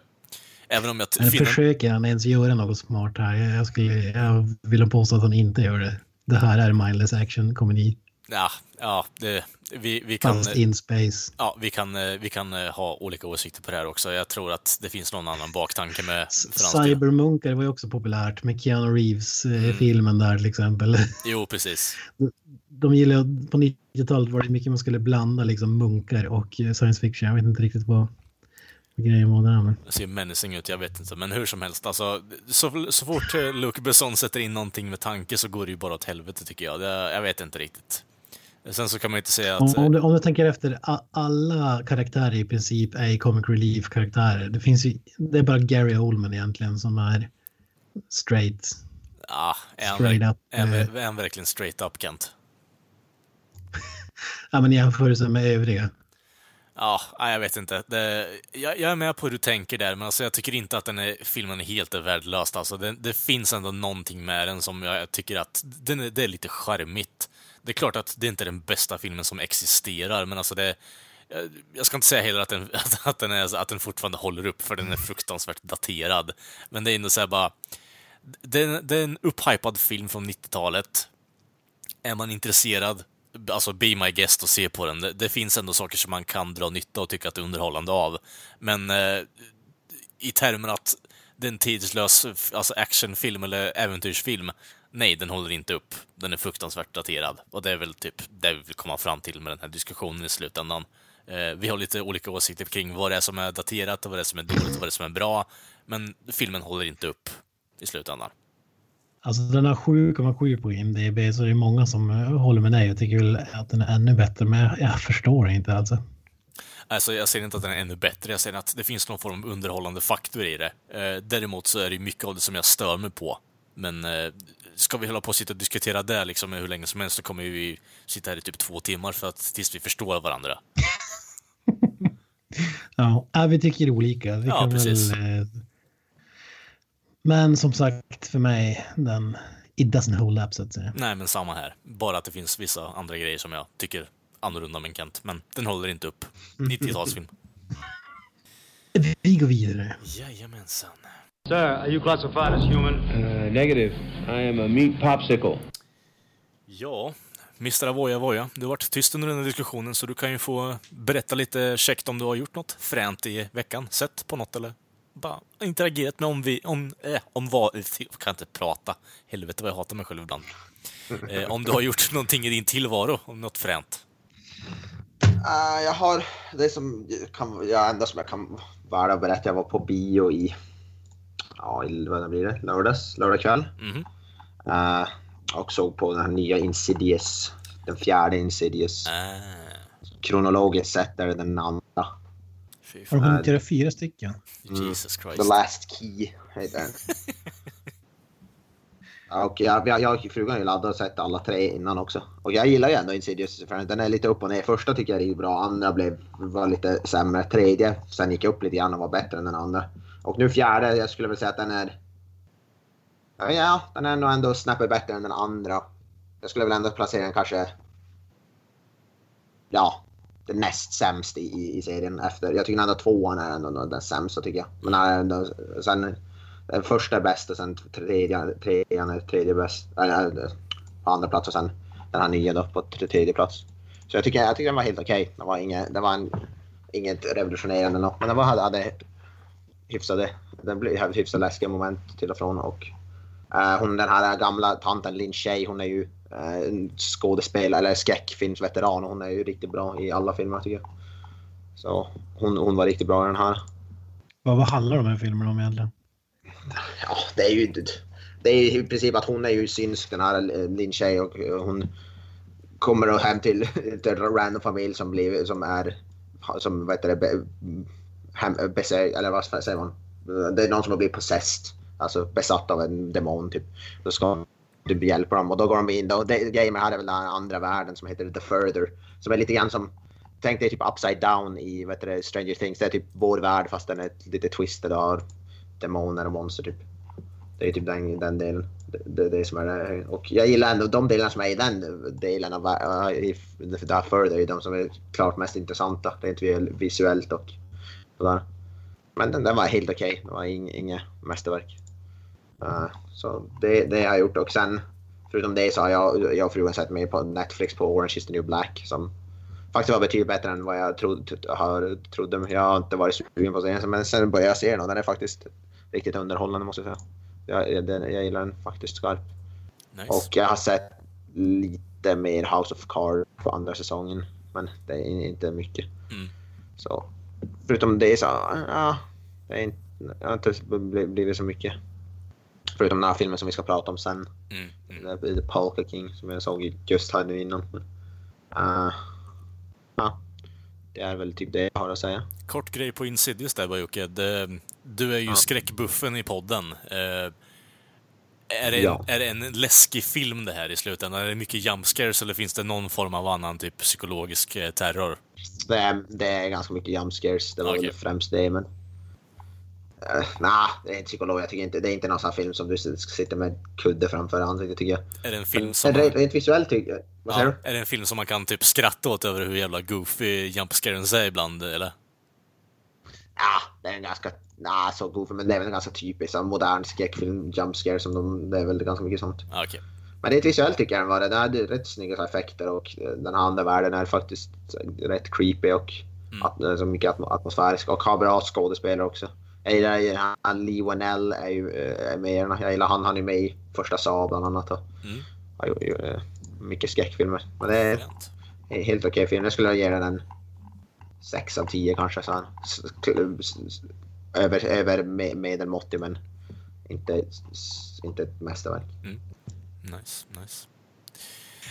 Speaker 1: även om jag
Speaker 3: Men
Speaker 1: finner...
Speaker 3: försöker han ens göra något smart här? Jag, skulle, jag vill påstå att han inte gör det. Det här är mindless action komedi.
Speaker 1: Ja, ja det, vi, vi kan...
Speaker 3: Fast in space.
Speaker 1: Ja, vi kan, eh, vi kan eh, ha olika åsikter på det här också. Jag tror att det finns någon annan baktanke med.
Speaker 3: Cybermunkar var ju också populärt med Keanu
Speaker 1: Mm.
Speaker 3: Reeves-filmen där till exempel.
Speaker 1: Jo, precis.
Speaker 3: De gillade, på 90-talet var det mycket man skulle blanda liksom munkar och eh, science fiction. Jag vet inte riktigt vad, vad grejen var där. Men...
Speaker 1: Det ser menacing ut, jag vet inte. Men hur som helst, alltså, så, så fort eh, Luc Besson sätter in någonting med tanke så går det ju bara åt helvete tycker jag. Det, jag vet inte riktigt. Sen så kan man ju inte säga
Speaker 3: Om,
Speaker 1: att...
Speaker 3: om, du, om du tänker efter, alla karaktärer i princip är comic relief-karaktärer. Det finns ju, det är bara Gary Oldman egentligen som är straight.
Speaker 1: Ja, är han,
Speaker 3: straight up,
Speaker 1: är, han-
Speaker 3: eh.
Speaker 1: är han verkligen straight up, Kent?
Speaker 3: Ja, men i jämförelse med övriga.
Speaker 1: Ja, jag vet inte. Det, jag, jag är med på hur du tänker där, men alltså, jag tycker inte att den är, filmen är helt värdelös. Alltså, det, det finns ändå någonting med den som jag tycker att den är, det är lite charmigt. Det är klart att det inte är den bästa filmen som existerar, men alltså det... jag- Jag ska inte säga heller att den, att, att, den är, att den fortfarande håller upp, för den är fruktansvärt daterad. Men det är ändå så här bara... Det är, det är en upphypad film från 90-talet. Är man intresserad, alltså be my guest och se på den. Det, det finns ändå saker som man kan dra nytta och tycka att det är underhållande av. Men eh, i termer att det är en tidslös alltså actionfilm eller äventyrsfilm, nej, den håller inte upp. Den är fruktansvärt daterad. Och det är väl typ det vi vill komma fram till med den här diskussionen i slutändan. Eh, vi har lite olika åsikter kring vad det är som är daterat och vad det är som är dåligt och vad det är som är bra. Men filmen håller inte upp i slutändan.
Speaker 3: Alltså den har 7,7 på IMDB så det är många som eh, håller med dig och tycker väl att den är ännu bättre. Men jag, förstår inte alltså.
Speaker 1: Alltså, jag säger inte att den är ännu bättre, jag säger att det finns någon form av underhållande faktor i det. Eh, däremot så är det mycket av det som jag stör mig på. Men eh, ska vi hålla på och sitta och diskutera det liksom hur länge som helst så kommer vi sitta här i typ två timmar för att, tills vi förstår varandra.
Speaker 3: Ja, äh, vi tycker olika. Vi
Speaker 1: Ja, precis.
Speaker 3: Väl, eh, men som sagt för mig, den it doesn't hold up så att säga.
Speaker 1: Nej, men samma här. Bara att det finns vissa andra grejer som jag tycker annorlunda med Kent. Men den håller inte upp. 90-talsfilm.
Speaker 3: Vi går vidare.
Speaker 1: Jajamensan.
Speaker 4: Sir, are you classified as human?
Speaker 6: Uh, negative. I am a meat popsicle.
Speaker 1: Ja, Mr. Avoya Voya, du har varit tyst under den här diskussionen så du kan ju få berätta lite käckt om du har gjort något fränt i veckan. Sett på något eller bara interagerat med om vi, om, äh, om vad, jag kan inte prata. Helvete vad jag hatar mig själv ibland. Eh, om du har gjort någonting i din tillvaro, om något fränt.
Speaker 2: Uh, jag har det som kan, ja, enda som jag kan vara berätta. Jag var på bio i, ja, i, vad blir det, lördags, lördag kväll.
Speaker 1: Mhm.
Speaker 2: Eh, och såg på den här nya Insidious, den fjärde Insidious.
Speaker 1: Ah,
Speaker 2: Kronologiskt sett är det den andra.
Speaker 1: Fy
Speaker 3: Har du hunnit göra fyra stycken?
Speaker 1: Jesus
Speaker 2: The
Speaker 1: Christ.
Speaker 2: Last Key heter den. Ja, Och jag, jag, jag och frugan har ju laddat och sett alla tre innan också. Och jag gillar ju ändå Insidious för den är lite upp och ner. Första tycker jag är bra, andra blev, var lite sämre. Tredje, sen gick jag upp lite grann och var bättre än den andra. Och nu fjärde, jag skulle väl säga att den är... Ja, Ja, den är nog ändå snäppet bättre än den andra. Jag skulle väl ändå placera den kanske... Ja, det näst sämst i, i, serien efter. Jag tycker ändå tvåan är ändå den sämsta tycker jag. Men ändå, sen den första är bäst och sen tredje, trean är tredje bäst. Eller, på andra plats och sen den här nya då på tredje plats. Så jag tycker, jag tycker den var helt okej. Det var, inget, det var en, inget revolutionerande något, men den var, hade, hade hyfsade, den blev, hade hyfsat läskiga moment till och från. Och, eh, hon, den här gamla tanten Lin Shay, hon är ju skådespelare eller skräckfilmsveteran och hon är ju riktigt bra i alla filmer tycker jag. Så hon, hon var riktigt bra i den här.
Speaker 3: Vad, vad handlar de här filmerna om egentligen?
Speaker 2: Ja, det är ju det är i princip att hon är ju synsk den här Lin Shay och hon kommer hem till, till en random familj som blir som är som vad heter det, hem, besä, eller vad säger man? Det är någon som har blivit possessed, alltså besatt av en demon typ. Då ska du hjälper dem och då går de in då. Det, grejen med det här är väl den här andra världen som heter The Further som är lite grann som Tänk dig typ upside down i vad heter det, Stranger Things. Det är typ vår värld fast den är lite twisted och har demoner och monster typ. Det är typ den, den delen. Det, det, det som är det. Och jag gillar ändå de delarna som är i den delen av uh, i i Dark Further är de som är klart mest intressanta. Rent visuellt och sådär. Men den, den var helt okej. Det var inget mästerverk. Eh, så det, det har jag gjort och sen förutom det så har jag, jag och frugan sett med på Netflix på Orange is the new black som faktiskt var betydligt bättre än vad jag trodde. Har, trodde. Jag har inte varit sugen på serien men sen började jag se den och den är faktiskt riktigt underhållande måste jag säga. Jag, den- jag gillar den faktiskt skarpt.
Speaker 1: Nice.
Speaker 2: Och jag har sett lite mer House of Cards på andra säsongen. Men det är inte mycket.
Speaker 1: Mm.
Speaker 2: Så förutom det så, ja. Det är inte, jag har inte bl- blivit så mycket. Förutom den här filmen som vi ska prata om sen.
Speaker 1: Mm, mm.
Speaker 2: The, Polka King som jag såg just här nu innan. Uh, ja, det är väl typ det jag har att säga.
Speaker 1: Kort grej på Insidious där bara Jocke. Du är ju
Speaker 2: Ja.
Speaker 1: skräckbuffen i podden. Eh, Är det,
Speaker 2: Ja.
Speaker 1: är det en läskig film det här i slutändan? Är det mycket jumpscares eller finns det någon form av annan typ psykologisk eh, terror?
Speaker 2: Det är, det är ganska mycket jump scares. Det var
Speaker 1: Okej.
Speaker 2: väl främst det, men... Nej, det är inte psykolog. Jag tycker inte, det är inte någon sån film som du sitter med kudde framför ansiktet tycker jag.
Speaker 1: Är det en film som...
Speaker 2: rent, rent visuellt tycker jag... Vad säger
Speaker 1: Ja,
Speaker 2: du?
Speaker 1: är det en film som man kan typ skratta åt över hur jävla goofy jumpscaren är ibland, eller?
Speaker 2: Ja, det är en ganska... Nej, så god men det är väl en ganska typisk sån modern skräckfilm, jump scare som de... Det är väl ganska mycket sånt.
Speaker 1: Ja, Okej.
Speaker 2: Men rent visuellt tycker jag den var det. Den hade rätt snygga effekter och eh, den här andra världen är faktiskt rätt creepy och
Speaker 1: Mm.
Speaker 2: at, så mycket atmo- atmosfärisk och har bra skådespelare också. Jag gillar ju han Lee Wanell är ju eh, är med. Jag gillar han, han är med i första Saab bland annat och
Speaker 1: Mm.
Speaker 2: har gjort ju, eh, mycket skräckfilmer. Men det är
Speaker 1: Fränt.
Speaker 2: en helt okej film. Jag skulle ge den en 6 av 10 kanske. Så över, över me- medelmåttig men inte, inte ett mästerverk.
Speaker 1: Nice, nice.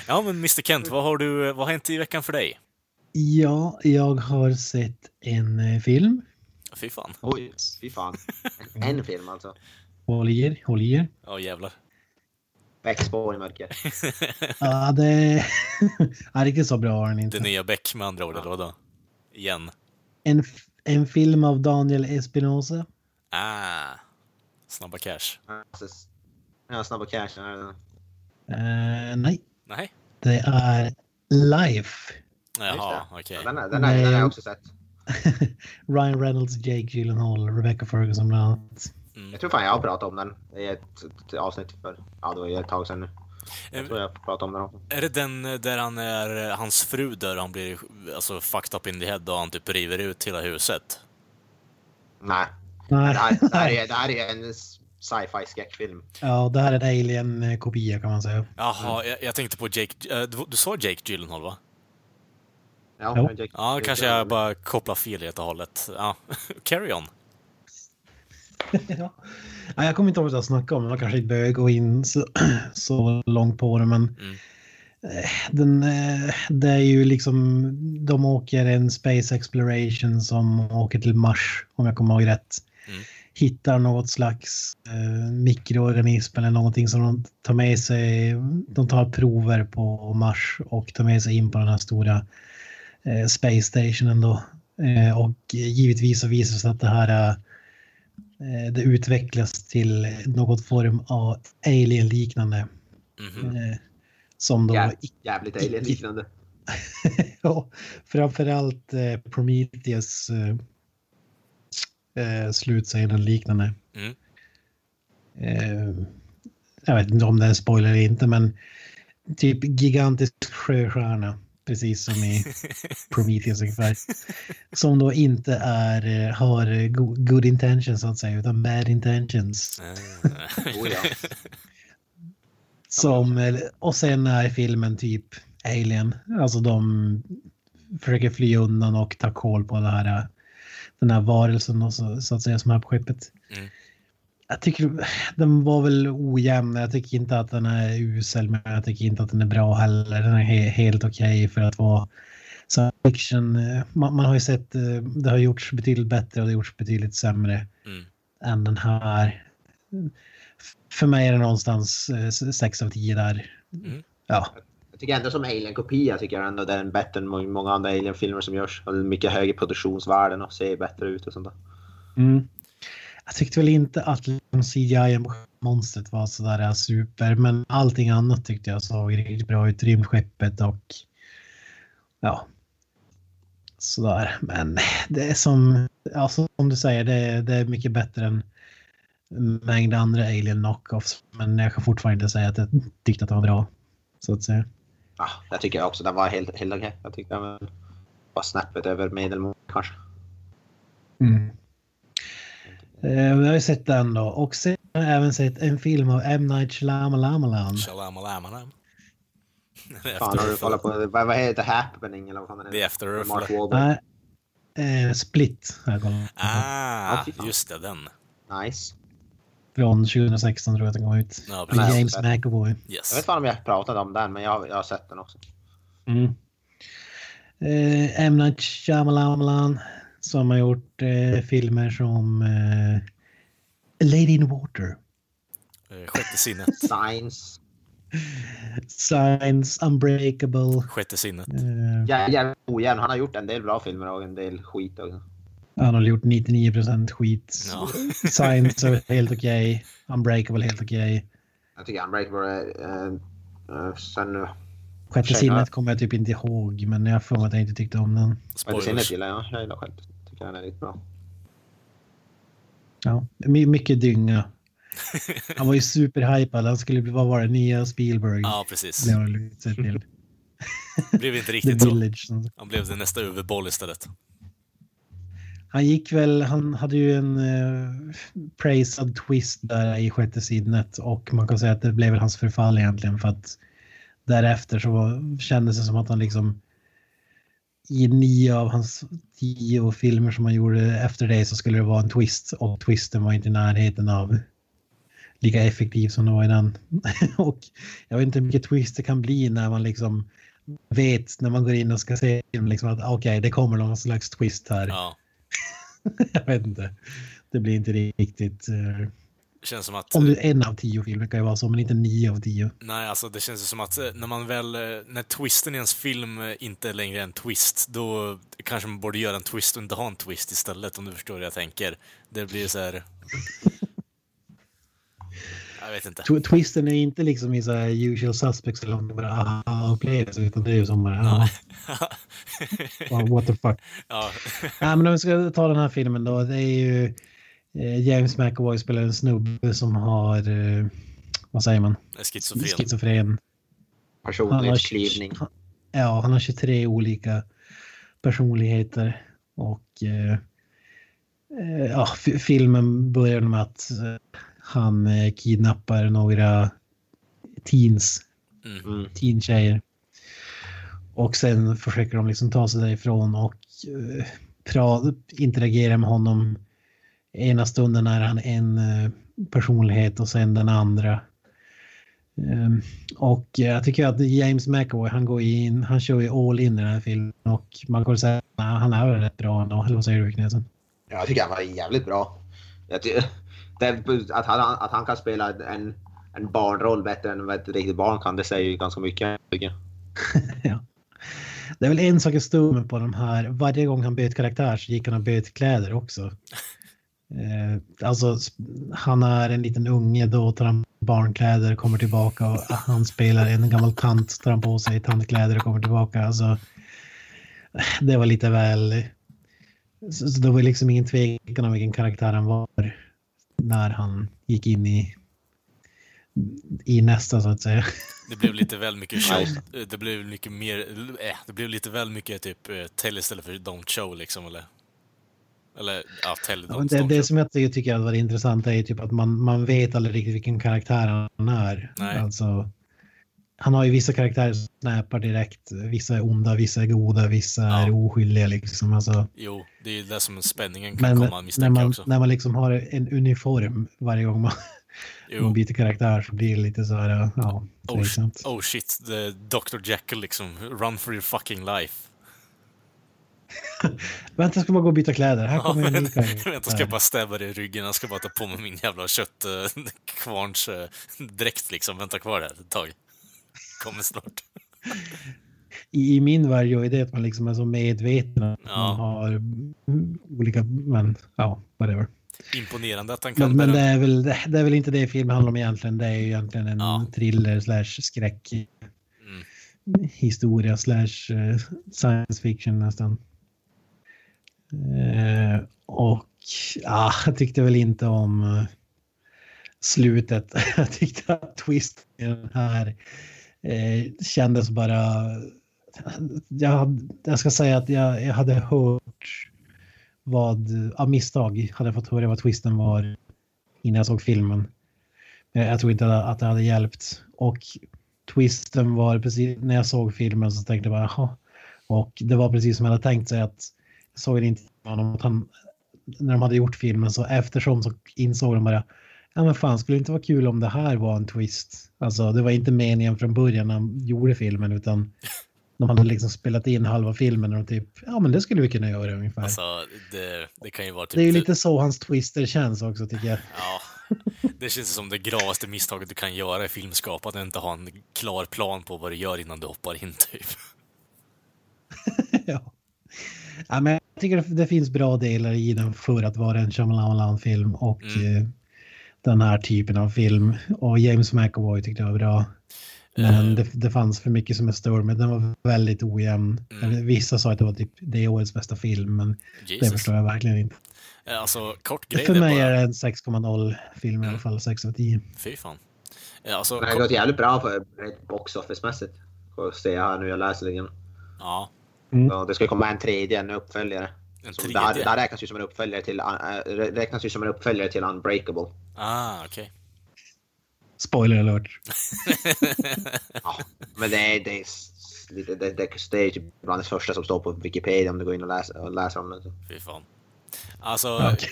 Speaker 1: Ja, men Mr Kent, vad har du, vad har hänt i veckan för dig?
Speaker 3: Ja, jag har sett en eh, film.
Speaker 1: Fy fan.
Speaker 2: Oj, fy fan. En, en film alltså.
Speaker 3: Håll i er, håll i er.
Speaker 1: Ja, jävlar.
Speaker 2: Växtspår i mörker.
Speaker 3: Ja, det är riktigt så bra var den inte.
Speaker 1: Det nya Beck med andra ord, eller vadå? Igen.
Speaker 3: En, en film av Daniel Espinosa.
Speaker 1: Ah. Snabba cash.
Speaker 2: Ja, Snabba Cash. ja.
Speaker 3: Eh, nej,
Speaker 1: Nej.
Speaker 3: det är Life.
Speaker 1: Jaha, okej.
Speaker 2: Ja, den, den, är- den har jag också sett.
Speaker 3: Ryan Reynolds, Jake Gyllenhaal, Rebecca Ferguson bland annat.
Speaker 1: Mm.
Speaker 2: Jag tror fan jag har pratat om den i ett, ett avsnitt för, ja det var ju ett tag sedan nu. Jag tror jag pratade om den också.
Speaker 1: Är det den där han är, hans fru dör, han blir alltså fucked up in the head och han typ river ut hela huset?
Speaker 2: Nej.
Speaker 3: Nej.
Speaker 2: Det här, det, här är, det här är en sci-fi skräckfilm.
Speaker 3: Ja, det här är en alien-kopia kan man säga.
Speaker 1: Jaha, jag, jag tänkte på Jake... eh, du, du sa Jake Gyllenhaal, va?
Speaker 2: Ja, Jack-
Speaker 1: Ja,
Speaker 2: Jack
Speaker 1: kanske jag bara kopplar fel helt och hållet. Ja, carry on.
Speaker 3: ja. Ja, jag kommer inte ihåg vad jag snackade om, jag kanske inte behöver gå in så, så långt på det, men
Speaker 1: Mm.
Speaker 3: eh, den, eh, det är ju liksom, de åker en space exploration som åker till Mars, om jag kommer ihåg rätt.
Speaker 1: Mm.
Speaker 3: Hittar något slags eh, mikroorganism eller någonting som de tar med sig. De tar prover på Mars och tar med sig in på den här stora eh, space stationen då. Eh, och givetvis så visar det sig att det här är Eh, det utvecklas till något form av alien-liknande.
Speaker 1: Mhm.
Speaker 3: eh, Som då
Speaker 2: Jä- jävligt alien-liknande.
Speaker 3: ja, framförallt eh, Prometheus eh, eh, slutscenen liknande.
Speaker 1: Mm.
Speaker 3: Eh, jag vet inte om det är en spoiler eller inte, men typ gigantisk sjöstjärna. Precis som i Prometheus ungefär. Som då inte är, eh, har go- good intentions så att säga, utan bad intentions.
Speaker 1: Eh,
Speaker 2: Oh.
Speaker 3: Som, eh, och sen är filmen typ Alien. Alltså de försöker fly undan och ta koll på det här, den här varelsen och så, så att säga som är på skeppet.
Speaker 1: Mm.
Speaker 3: Jag tycker den var väl ojämn. Jag tycker inte att den är usel, men jag tycker inte att den är bra heller. Den är he helt okej för att vara science fiction. Eh, Man, man har ju sett, eh, det har gjorts betydligt bättre och det har gjorts betydligt sämre
Speaker 1: Mm.
Speaker 3: än den här. För mig är det någonstans 6 av 10 där.
Speaker 1: Mm.
Speaker 3: Ja,
Speaker 2: Jag tycker ändå som Alien-kopia tycker jag ändå den är bättre än må- många andra Alien-filmer som görs. Och mycket högre produktionsvärden och ser bättre ut och sånt där.
Speaker 3: Mm. Jag tyckte väl inte att liksom CGI-monstret var sådär super, men allting annat tyckte jag såg riktigt bra ut. Rymdskeppet och ja, sådär. Men det är som, ja, som du säger, det är, det är mycket bättre än mängd andra alien knockoffs. Men jag kan fortfarande inte säga att jag tyckte att det var bra, så att säga.
Speaker 2: Ja, jag tycker också den var helt, helt okej. Jag tyckte den var snäppet över medelmål kanske.
Speaker 3: Mm. Eh, vi har ju sett den då och sen har jag även sett en film av M. Night Shyamalan.
Speaker 1: Shalamalamanam.
Speaker 2: Fan, har du kollat på vad, vad heter Happening eller vad fan den
Speaker 1: The
Speaker 2: heter?
Speaker 1: After Earth.
Speaker 2: Mark
Speaker 1: eller?
Speaker 2: Wahlberg.
Speaker 3: Nej, eh, Split har jag kollat.
Speaker 1: Ah,
Speaker 2: Ja,
Speaker 1: just det, den.
Speaker 2: Nice.
Speaker 3: Från 2016 tror jag att den kom ut.
Speaker 1: Ja,
Speaker 3: Med. James McAvoy.
Speaker 2: Jag
Speaker 1: Yes.
Speaker 2: vet inte om jag pratade om den, men jag, jag har sett den också.
Speaker 3: Mm. Eh, M. Night Shyamalan som har gjort eh, filmer som eh, Lady in Water,
Speaker 1: Eh, Sjätte sinnet.
Speaker 2: Science.
Speaker 3: Science, Unbreakable.
Speaker 1: Sjätte sinnet.
Speaker 3: Eh,
Speaker 2: Jä- Jävligt ojämn. Han har gjort en del bra filmer och en del skit också.
Speaker 3: han har gjort 99 skit.
Speaker 1: Ja.
Speaker 3: Science är helt okej. Unbreakable helt okej.
Speaker 2: Jag tycker Unbreakable är... Äh, äh, sen...
Speaker 3: Sjätte sinnet kommer jag typ inte ihåg, men jag får att jag inte tyckte om den.
Speaker 2: Sjätte sinnet
Speaker 1: Spoilers.
Speaker 2: gillar jag. Jag gillar själv. Tycker den är riktigt bra.
Speaker 3: Ja, my- mycket dynga. Han var ju superhypad. Han skulle bli, vad var det, nya Spielberg.
Speaker 1: Ja, precis.
Speaker 3: Blev han till.
Speaker 1: Blev inte
Speaker 3: The
Speaker 1: riktigt så. Han blev det nästa överboll istället.
Speaker 3: Han gick väl, han hade ju en uh, praisad twist där i sjätte sinnet och man kan säga att det blev väl hans förfall egentligen för att därefter så kändes det som att han liksom i nio av hans tio filmer som han gjorde efter det så skulle det vara en twist och twisten var inte i närheten av lika effektiv som det var i den. och jag vet inte hur mycket twist det kan bli när man liksom vet när man går in och ska se liksom att okej, det kommer någon slags twist här.
Speaker 1: Ja.
Speaker 3: jag vet inte. Det blir inte riktigt...
Speaker 1: Det känns som att...
Speaker 3: om du en av tio filmer kan ju vara så, men inte nio av tio.
Speaker 1: Nej, alltså det känns ju som att eh, när man väl... eh, När twisten i ens film eh, inte är längre en twist, då kanske man borde göra en twist och inte ha en twist istället, om du förstår vad jag tänker. Det blir så här... Jag vet inte.
Speaker 3: Tw- Twisten är inte liksom i så här usual suspects eller om det bara aha-upplevelse, utan det är ju som bara
Speaker 1: ja,
Speaker 3: what the fuck.
Speaker 1: ja.
Speaker 3: Nej, men om vi ska ta den här filmen då, det är ju eh, James McAvoy spelar en snubbe som har, eh, vad säger man,
Speaker 1: Schizofren.
Speaker 3: schizofren.
Speaker 2: Personlighetsklyvning.
Speaker 3: ja, han har 23 olika personligheter och eh, eh, ja, filmen börjar med att eh, han eh, kidnappar några teens,
Speaker 2: Mm.
Speaker 3: teentjejer. Och sen försöker de liksom ta sig därifrån och eh, interagera med honom. Ena stunden är han en eh, personlighet och sen den andra. Ehm, och jag tycker att James McAvoy, han går in, han kör ju all in i den här filmen och man kan säga att han är väl rätt bra ändå. Eller vad säger du Knesen?
Speaker 2: Ja, Jag tycker han var jävligt bra. Att, han, att han kan spela en, en barnroll bättre än vad ett riktigt barn kan, det säger ju ganska mycket.
Speaker 3: Ja. Det är väl en sak jag stod med på de här. Varje gång han byter karaktär så gick han och bytte kläder också. Eh, alltså, han är en liten unge, då tar han barnkläder, kommer tillbaka och han spelar en gammal tant, tar han på sig tantkläder och kommer tillbaka. Alltså, det var lite väl... Så, så det var liksom ingen tvekan om vilken karaktär han var när han gick in i, i nästa så att säga.
Speaker 1: Det blev lite väl mycket show.
Speaker 2: Nej.
Speaker 1: Det blev mycket mer... Äh, det blev lite väl mycket typ eh, tell istället för don't show liksom, eller? Eller, ja, tell,
Speaker 3: Ja, det, det som jag tycker, hade varit intressant är typ att man, man vet aldrig riktigt vilken karaktär han är.
Speaker 1: Nej.
Speaker 3: Alltså, han har ju vissa karaktärer som snappar direkt. Vissa är onda, vissa är goda, vissa
Speaker 1: Ja.
Speaker 3: är oskyldiga liksom. Alltså,
Speaker 1: Jo, det är ju det som spänningen kan
Speaker 3: men
Speaker 1: komma
Speaker 3: när
Speaker 1: misstänka
Speaker 3: man,
Speaker 1: också.
Speaker 3: när man liksom har en uniform varje gång man, man byter karaktär så blir det lite så här, ja,
Speaker 1: Oh, oh shit, the Dr. Jekyll liksom. Run for your fucking life.
Speaker 3: Vänta, jag ska bara gå och byta kläder. Här
Speaker 1: Ja,
Speaker 3: kommer en
Speaker 1: men,
Speaker 3: ny
Speaker 1: vänta, ska jag bara stäbba dig i ryggen. Jag ska bara ta på mig min jävla köttkvarns äh, dräkt liksom. Vänta kvar där ett tag. Kommer snart.
Speaker 3: I, I min värld gör det att man liksom är så medveten att
Speaker 1: Ja.
Speaker 3: man har olika, men ja, whatever.
Speaker 1: Imponerande att han kan
Speaker 3: Men, men det, är väl, det, det är väl inte det filmen handlar om egentligen. Det är ju egentligen en
Speaker 1: Ja.
Speaker 3: thriller slash skräck
Speaker 1: Mm.
Speaker 3: historia slash eh, science fiction nästan. Eh, och ja, jag tyckte väl inte om eh, slutet. jag tyckte att twist i den här eh, kändes bara... Jag, jag ska säga att jag, jag hade hört vad, av misstag hade jag fått höra vad twisten var innan jag såg filmen. Jag tror inte att det hade hjälpt. Och twisten var precis när jag såg filmen så tänkte jag bara jaha. Och det var precis som jag hade tänkt sig att såg en intervju med honom att han när de hade gjort filmen så eftersom så insåg de bara ja men fan skulle det inte vara kul om det här var en twist. Alltså det var inte meningen från början när de gjorde filmen utan de hade liksom spelat in halva filmen och de typ ja men det skulle vi kunna göra ungefär.
Speaker 1: Alltså, det, det kan ju vara typ...
Speaker 3: det är ju lite så hans twister känns också tycker jag.
Speaker 1: Ja, det känns som det gravaste misstaget du kan göra i filmskap, att inte ha en klar plan på vad du gör innan du hoppar in, typ.
Speaker 3: ja. Ja, men jag tycker det- det finns bra delar i den för att vara en Shyamalan-film och
Speaker 1: Mm.
Speaker 3: eh, den här typen av film. Och James McAvoy tyckte jag var bra. Men
Speaker 1: Eh.
Speaker 3: det, det fanns för mycket som är större, men den var väldigt ojämn.
Speaker 1: Mm.
Speaker 3: Vissa sa att det var typ det årets bästa film, men det
Speaker 1: Jesus.
Speaker 3: förstår jag verkligen inte.
Speaker 1: Eh, Alltså, kort grej
Speaker 3: För mig
Speaker 1: bara.
Speaker 3: är det en 6,0 film i alla fall, 6 av 10.
Speaker 1: Fy fan. Alltså,
Speaker 2: Men det
Speaker 1: kort...
Speaker 2: låter jävligt bra på rent box office-mässigt. Får se här nu, jag läser lite grann.
Speaker 1: Ja,
Speaker 2: Så Det ska komma en tredje, en uppföljare.
Speaker 1: en
Speaker 2: Så det, här,
Speaker 1: tredje.
Speaker 2: det här räknas ju som en uppföljare till, äh, räknas ju som en uppföljare till Unbreakable.
Speaker 1: Ah, okej.
Speaker 3: Spoiler alert.
Speaker 2: Ja, men det är, det är, lite, det, det, det är typ bland det första som står på Wikipedia om du går in och läser, och läser om det.
Speaker 1: Fy fan. Alltså,
Speaker 3: Okej.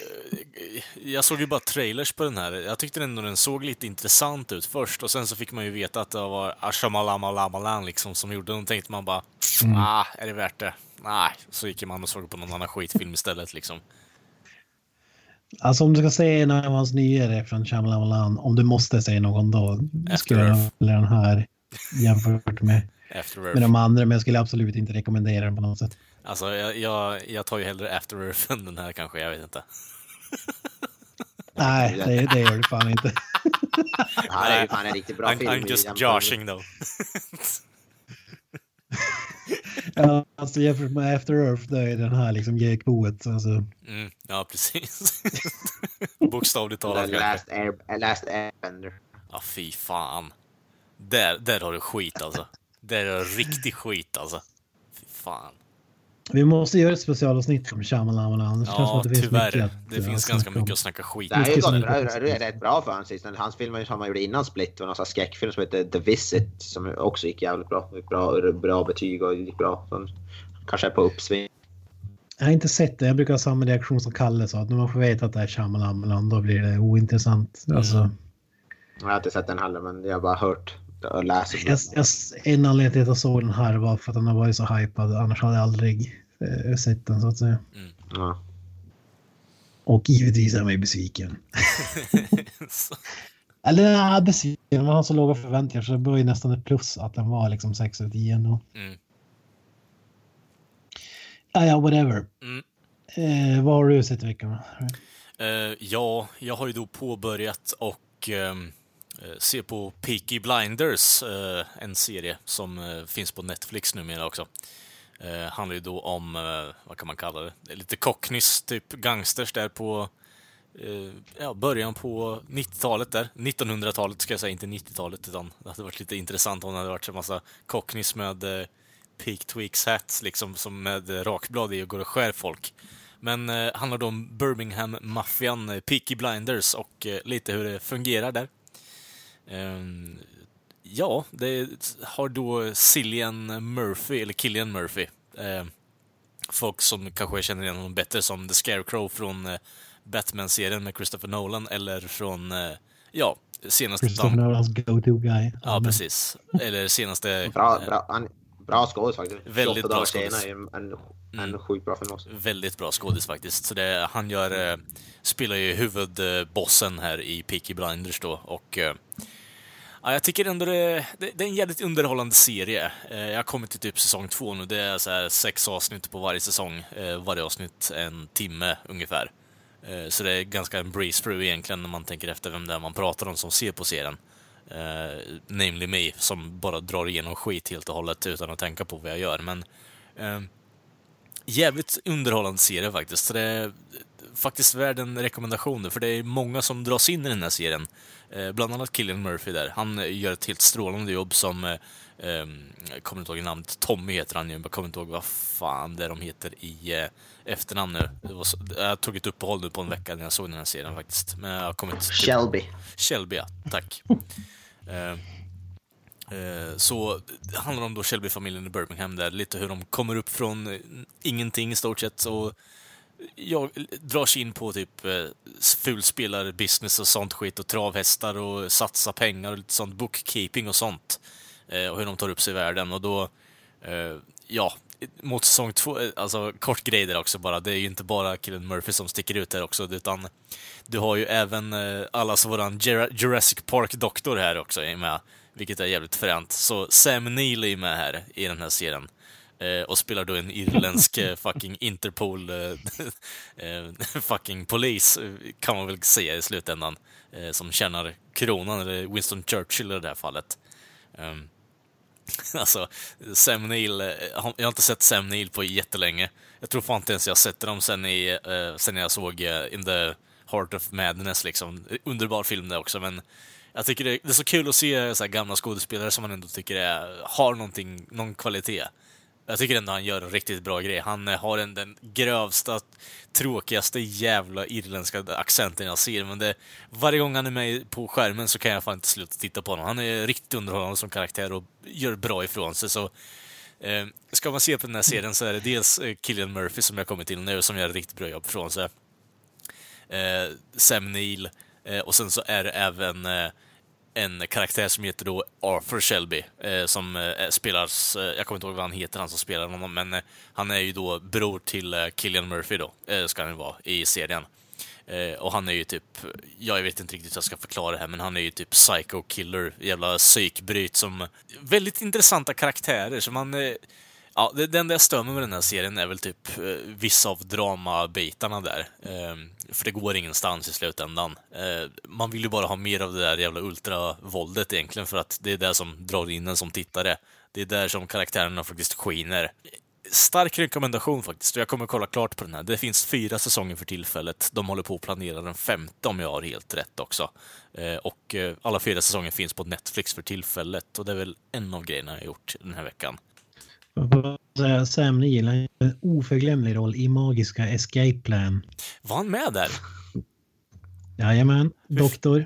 Speaker 1: eh, jag såg ju bara trailers på den här. Jag tyckte ändå den såg lite intressant ut först och sen så fick man ju veta att det var Ashamalamalan liksom som gjorde den. Då tänkte man bara,
Speaker 3: Mm.
Speaker 1: ah, är det värt det? Nej, så gick man och såg på någon annan skitfilm istället liksom.
Speaker 3: Alltså om du ska säga en av hans nyare från Shyamalan, om du måste säga någon då skulle jag välja den här jämfört med,
Speaker 1: After
Speaker 3: med
Speaker 1: Earth.
Speaker 3: de andra, men jag skulle absolut inte rekommendera den på något sätt.
Speaker 1: Alltså, jag, jag, jag tar ju hellre After Earth än den här kanske, jag vet inte.
Speaker 3: Nej, det, det gör du fan inte.
Speaker 2: Det här är ju fan en riktigt bra
Speaker 1: I'm,
Speaker 2: film.
Speaker 1: I'm just joshing though.
Speaker 3: Ja, alltså jämfört med After Earth, då är den här liksom gekboet. Alltså,
Speaker 1: Mm, ja, precis. Bokstavligt talat kanske.
Speaker 2: Last, Air, Last Airbender.
Speaker 1: Ja, fy fan. Där, där har du skit alltså. Har du riktig skit alltså. Fy fan.
Speaker 3: Vi måste göra ett specialavsnitt om Shyamalan. Annars känns det
Speaker 1: Ja,
Speaker 3: att det finns
Speaker 1: tyvärr.
Speaker 3: mycket att,
Speaker 1: Det
Speaker 3: eh,
Speaker 1: finns ganska
Speaker 3: om.
Speaker 1: mycket att snacka skit
Speaker 2: Det är ju gått bra, det är rätt bra för hans sist. Hans filmer som han gjorde innan Split var någon skräckfilm som heter The Visit som också gick jävligt bra. Bra, bra betyg och gick bra. Så kanske är på uppsving.
Speaker 3: Jag har inte sett det. Jag brukar ha samma reaktion som Kalle sa. Att när man får veta att det är Shyamalan då blir det ointressant.
Speaker 1: Mm.
Speaker 3: Alltså,
Speaker 2: Jag har inte sett den heller men jag har bara hört och läst. om
Speaker 3: jag, jag, en anledning till att jag såg den här var för att den har varit så hypad. Annars hade jag aldrig eh, sett den så att säga.
Speaker 2: Ja.
Speaker 3: Och givetvis är jag mig besviken. Eller ja, besviken. Man har så låga förväntningar så det var ju nästan ett plus att den var liksom 6 av 10 ändå.
Speaker 1: Mm.
Speaker 3: Ja, ja, whatever.
Speaker 1: Mm.
Speaker 3: Eh, vad har du sett i veckan?
Speaker 1: Eh, ja, jag har ju då påbörjat och eh, Eh, se på Peaky Blinders, eh, en serie som eh, finns på Netflix numera också. Eh, handlar ju då om, eh, vad kan man kalla det, lite cockneys, typ gangsters där på eh, ja, början på 90-talet där. 1900-talet ska jag säga, inte 90-talet, utan det hade varit lite intressant om det hade varit en massa cockneys med eh, Peak Tweaks hats, liksom som med eh, rakblad i och går och skär folk. Men eh, handlar då om Birmingham-maffian, eh, Peaky Blinders och eh, lite hur det fungerar där. Ehm, ja, det har då Cillian Murphy, eller Killian Murphy. Eh, folk som kanske känner igen honom bättre som The Scarecrow från eh, Batman-serien med Christopher Nolan eller från, eh, ja, senaste...
Speaker 3: Christopher Nolans go-to guy.
Speaker 1: ja, precis. Eller senaste...
Speaker 2: Bra,
Speaker 1: eh,
Speaker 2: bra, han, bra skådis faktiskt.
Speaker 1: Väldigt
Speaker 2: 28
Speaker 1: bra skådis.
Speaker 2: En, en, en
Speaker 1: Mm.
Speaker 2: sjukt bra film också.
Speaker 1: Väldigt bra skådis faktiskt. Så det, han gör, eh, spelar ju huvudbossen här i Peaky Blinders då och eh, ja, jag tycker ändå det, det, det är en jävligt underhållande serie. Eh, jag har kommit till typ säsong två nu. Det är så här sex avsnitt på varje säsong. Eh, varje avsnitt en timme ungefär. Eh, så det är ganska en breeze through egentligen när man tänker efter vem det är man pratar om som ser på serien. Eh, namely me, som bara drar igenom skit helt och hållet utan att tänka på vad jag gör. Men eh, jävligt underhållande serie faktiskt. Så det faktiskt värd en rekommendation, för det är många som dras in i den här serien. Eh, bland annat Killian Murphy där. Han eh, gör ett helt strålande jobb som, eh, jag kommer inte ihåg namnet, Tommy heter han ju, jag kommer inte ihåg vad fan det är de heter i eh, efternamn nu. Så, jag tog ett uppehåll nu på en vecka när jag såg den här serien faktiskt. Men jag har kommit... typ-
Speaker 2: Shelby.
Speaker 1: Shelby, ja. Tack. Eh, eh, så det handlar om då Shelby-familjen i Birmingham där, lite hur de kommer upp från eh, ingenting i stort sett och jag drar sig in på typ eh, fulspelarbusiness och sånt skit och travhästar och satsa pengar och lite sånt, bookkeeping och sånt. Eh, och hur de tar upp sig i världen och då, eh, ja, mot säsong två, alltså kort grej där också bara, det är ju inte bara killen Murphy som sticker ut här också, utan du har ju även allas våran Jurassic Park-doktor här också med, vilket är jävligt fränt. Så Sam Neill är med här i den här serien. Eh, och spelar då en irländsk eh, fucking Interpol eh, eh, fucking polis, kan man väl säga i slutändan. Eh, som tjänar kronan, eller Winston Churchill i det här fallet. Ehm, alltså, Sam Neill, eh, jag har inte sett Sam Neill på jättelänge. Jag tror fan inte ens jag har sett dem sen, i, eh, sen jag såg In the Heart of Madness liksom. Underbar film det också, men jag tycker det, är så kul att se så här gamla skådespelare som man ändå tycker är, har någonting, någon kvalitet. Jag tycker ändå han gör en riktigt bra grej. Han eh, har den, den grövsta, tråkigaste jävla irländska accenten jag ser, men det, varje gång han är med på skärmen så kan jag fan inte sluta titta på honom. Han är riktigt underhållande som karaktär och gör bra ifrån sig, så eh, ska man se på den här serien så är det dels eh, Killian Murphy som jag kommit till nu, som gör ett riktigt bra jobb från sig. Eh, Sam Neill, eh, och sen så är det även eh, en karaktär som heter då Arthur Shelby, eh, som eh, spelas, eh, jag kommer inte ihåg vad han heter, han som spelar honom, men eh, han är ju då bror till eh, Killian Murphy då, eh, ska han ju vara, i serien. Eh, och han är ju typ, ja, jag vet inte riktigt hur jag ska förklara det här, men han är ju typ psycho killer, jävla psykbryt som, väldigt intressanta karaktärer, så man, eh, Ja, det, det enda jag stör mig med den här serien är väl typ eh, vissa av dramabitarna där. Eh, för det går ingenstans i slutändan. Eh, man vill ju bara ha mer av det där jävla ultravåldet egentligen, för att det är det som drar in en som tittare. Det är där som karaktärerna faktiskt skiner. Stark rekommendation faktiskt, och jag kommer kolla klart på den här. Det finns fyra säsonger för tillfället. De håller på att planera den femte om jag har helt rätt också. Eh, och eh, alla fyra säsonger finns på Netflix för tillfället, och det är väl en av grejerna jag har gjort den här veckan.
Speaker 3: Vad får jag säga? Sam Neill en oförglömlig roll i magiska Escape Plan.
Speaker 1: Var han med där?
Speaker 3: Jajamän, doktor.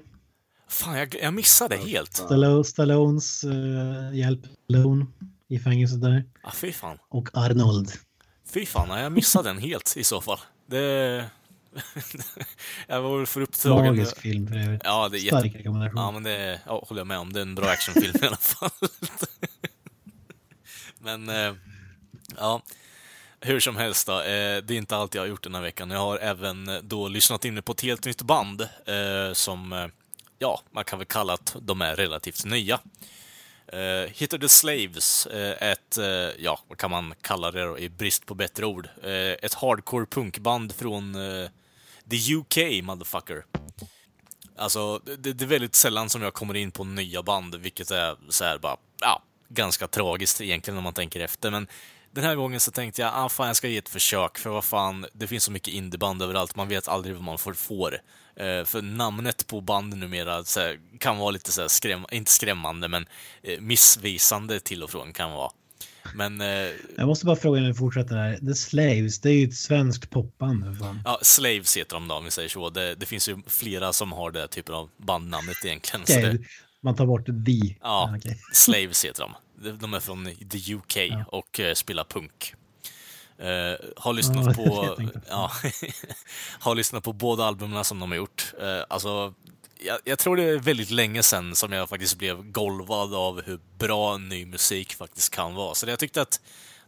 Speaker 1: Fan, jag, jag missade helt.
Speaker 3: Stallone, Stallones uh, hjälp Stallone i fängelset där.
Speaker 1: Ah, fy fan.
Speaker 3: Och Arnold.
Speaker 1: Fy fan, jag missade den helt i så fall. Det... jag var väl för upptagen.
Speaker 3: Magisk film för övrigt.
Speaker 1: Ja, det är
Speaker 3: Stark
Speaker 1: jätte...
Speaker 3: rekommendation.
Speaker 1: Ja, men det ja, håller jag med om. Det är en bra actionfilm i alla fall. men, eh, ja. Hur som helst då, eh, det är inte allt jag har gjort den här veckan. Jag har även eh, då lyssnat in på ett helt nytt band eh, som, eh, ja, man kan väl kalla att de är relativt nya. Eh, uh, Hitter the Slaves, eh, ett, eh, ja, vad kan man kalla det då, i brist på bättre ord? Eh, ett hardcore punkband från eh, the UK, motherfucker. Alltså, det, det är väldigt sällan som jag kommer in på nya band, vilket är så här bara, ja, ganska tragiskt egentligen om man tänker efter. Men den här gången så tänkte jag, ah, fan jag ska ge ett försök, för vad fan, det finns så mycket indieband överallt, man vet aldrig vad man får. får. Eh, för namnet på banden numera så här, kan vara lite så här skräm inte skrämmande, men eh, missvisande till och från kan vara. Men eh,
Speaker 3: Jag måste bara fråga när vi fortsätter här. The Slaves, det är ju ett svenskt popband. för Fan.
Speaker 1: ja, Slaves heter de då, om vi säger så. Det, det finns ju flera som har det typen av bandnamnet egentligen. Så det,
Speaker 3: Man tar bort the.
Speaker 1: Ja,
Speaker 3: okej.
Speaker 1: Slaves heter de. De- är från the UK och eh, spelar punk. Eh, har lyssnat
Speaker 3: Ja,
Speaker 1: på ja, har lyssnat på båda albumen som de har gjort. Eh, alltså, jag, jag tror det är väldigt länge sedan som jag faktiskt blev golvad av hur bra ny musik faktiskt kan vara. Så jag tyckte att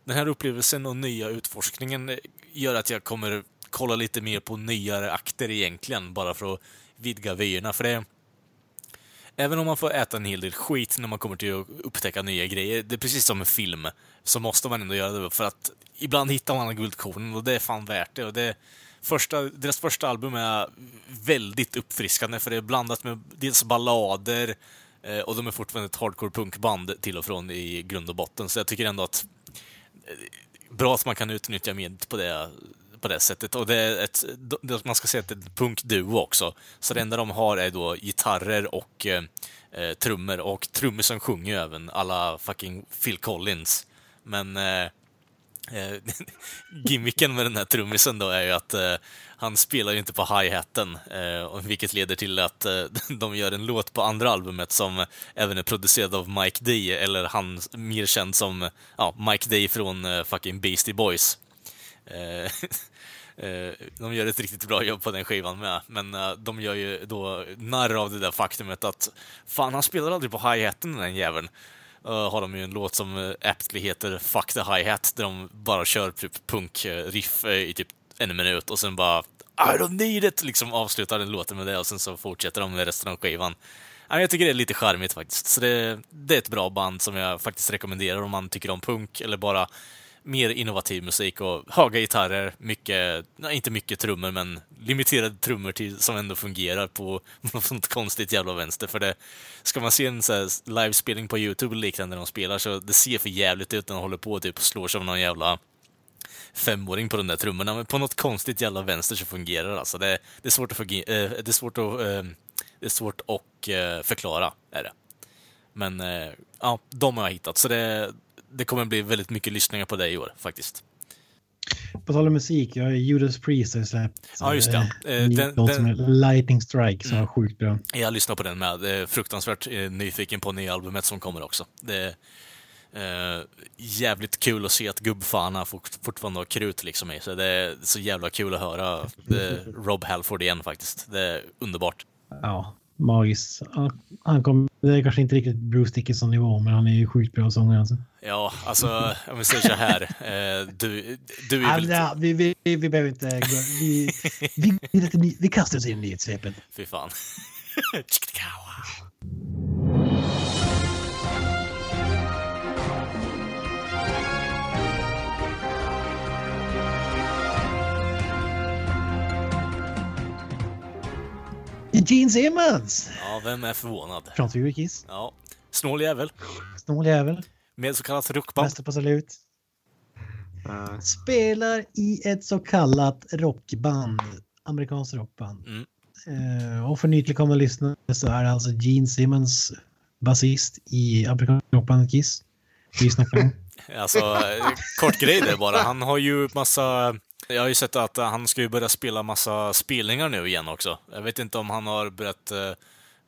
Speaker 1: den här upplevelsen och nya utforskningen gör att jag kommer kolla lite mer på nyare akter egentligen, bara för att vidga vyerna. För det Även om man får äta en hel del skit när man kommer till att upptäcka nya grejer, det är precis som en film, så måste man ändå göra det för att ibland hittar man guldkornen och det är fan värt det. Och det första, deras första album är väldigt uppfriskande för det är blandat med dels ballader eh, och de är fortfarande ett hardcore punkband till och från i grund och botten. Så jag tycker ändå att eh, bra att man kan utnyttja mediet på det, på det sättet. Och det är ett, det- man ska säga att det är ett punkduo också. Så det enda de har är då gitarrer och eh, eh trummor. Och trummisen sjunger ju även alla fucking Phil Collins. Men eh, eh, gimmicken med den här trummisen då är ju att eh, han spelar ju inte på hi-haten, eh, vilket leder till att eh, de gör en låt på andra albumet som även är producerad av Mike D, eller han mer känd som ja, Mike D från eh, fucking Beastie Boys. Eh, eh, de gör ett riktigt bra jobb på den skivan med, men eh, de gör ju då narr av det där faktumet att fan, han spelar aldrig på hi-haten den jäveln. Uh, har de ju en låt som aptly heter Fuck the hi-hat, där de bara kör typ punk-riff i typ en minut och sen bara I don't need it, liksom avslutar den låten med det och sen så fortsätter de med resten av skivan. Jag tycker det är lite charmigt faktiskt. Så det, det är ett bra band som jag faktiskt rekommenderar om man tycker om punk eller bara mer innovativ musik och höga gitarrer, mycket, nej, inte mycket trummor, men limiterade trummor till, som ändå fungerar på något sånt konstigt jävla vänster. För det, ska man se en så här livespelning på YouTube eller liknande när de spelar så det ser för jävligt ut när de håller på typ och typ slår som någon jävla femåring på de där trummorna, men på något konstigt jävla vänster så fungerar det alltså. Det, det är svårt att, funge- eh, det är svårt att, äh, det är svårt att äh, eh, förklara, är det. Men eh, ja, de har jag hittat, så det, det kommer bli väldigt mycket lyssningar på det i år faktiskt.
Speaker 3: På tal om musik, jag har Judas Priest har släppt.
Speaker 1: Ja, just det.
Speaker 3: eh,
Speaker 1: Eh, den-
Speaker 3: låt
Speaker 1: den-
Speaker 3: som heter Lightning Strike som
Speaker 1: Mm.
Speaker 3: var sjukt bra.
Speaker 1: Jag lyssnar på den med. Är fruktansvärt eh, nyfiken på nya albumet som kommer också. Det är eh, jävligt kul att se att gubbfana fort, fortfarande har krut liksom i. Så det är så jävla kul att höra är Rob Halford igen faktiskt. Det är underbart.
Speaker 3: Ja, magiskt. Han kom, det är kanske inte riktigt Bruce Dickinson nivå, men han är ju sjukt bra sångare alltså.
Speaker 1: Ja, alltså om vi säger så här. Eh, du, du är väl...
Speaker 3: ja, vi, vi, vi, behöver inte... gå- Vi, vi, vi, vi kastar oss in i nyhetssvepet.
Speaker 1: Fy fan.
Speaker 3: Gene Simmons!
Speaker 1: Ja, vem är förvånad?
Speaker 3: Från Kiss.
Speaker 1: Ja, snål jävel.
Speaker 3: Snål jävel.
Speaker 1: Med så kallat rockband.
Speaker 3: Mäster på salut. Spelar i ett så kallat rockband. Amerikanskt rockband.
Speaker 1: Mm.
Speaker 3: Eh, och för nytillkomna lyssnare så är det alltså Gene Simmons basist i amerikanska rockbandet Kiss. Om.
Speaker 1: Alltså, kort grej där bara. Han har ju massa... Jag har ju sett att han ska ju börja spela massa spelningar nu igen också. Jag vet inte om han har börjat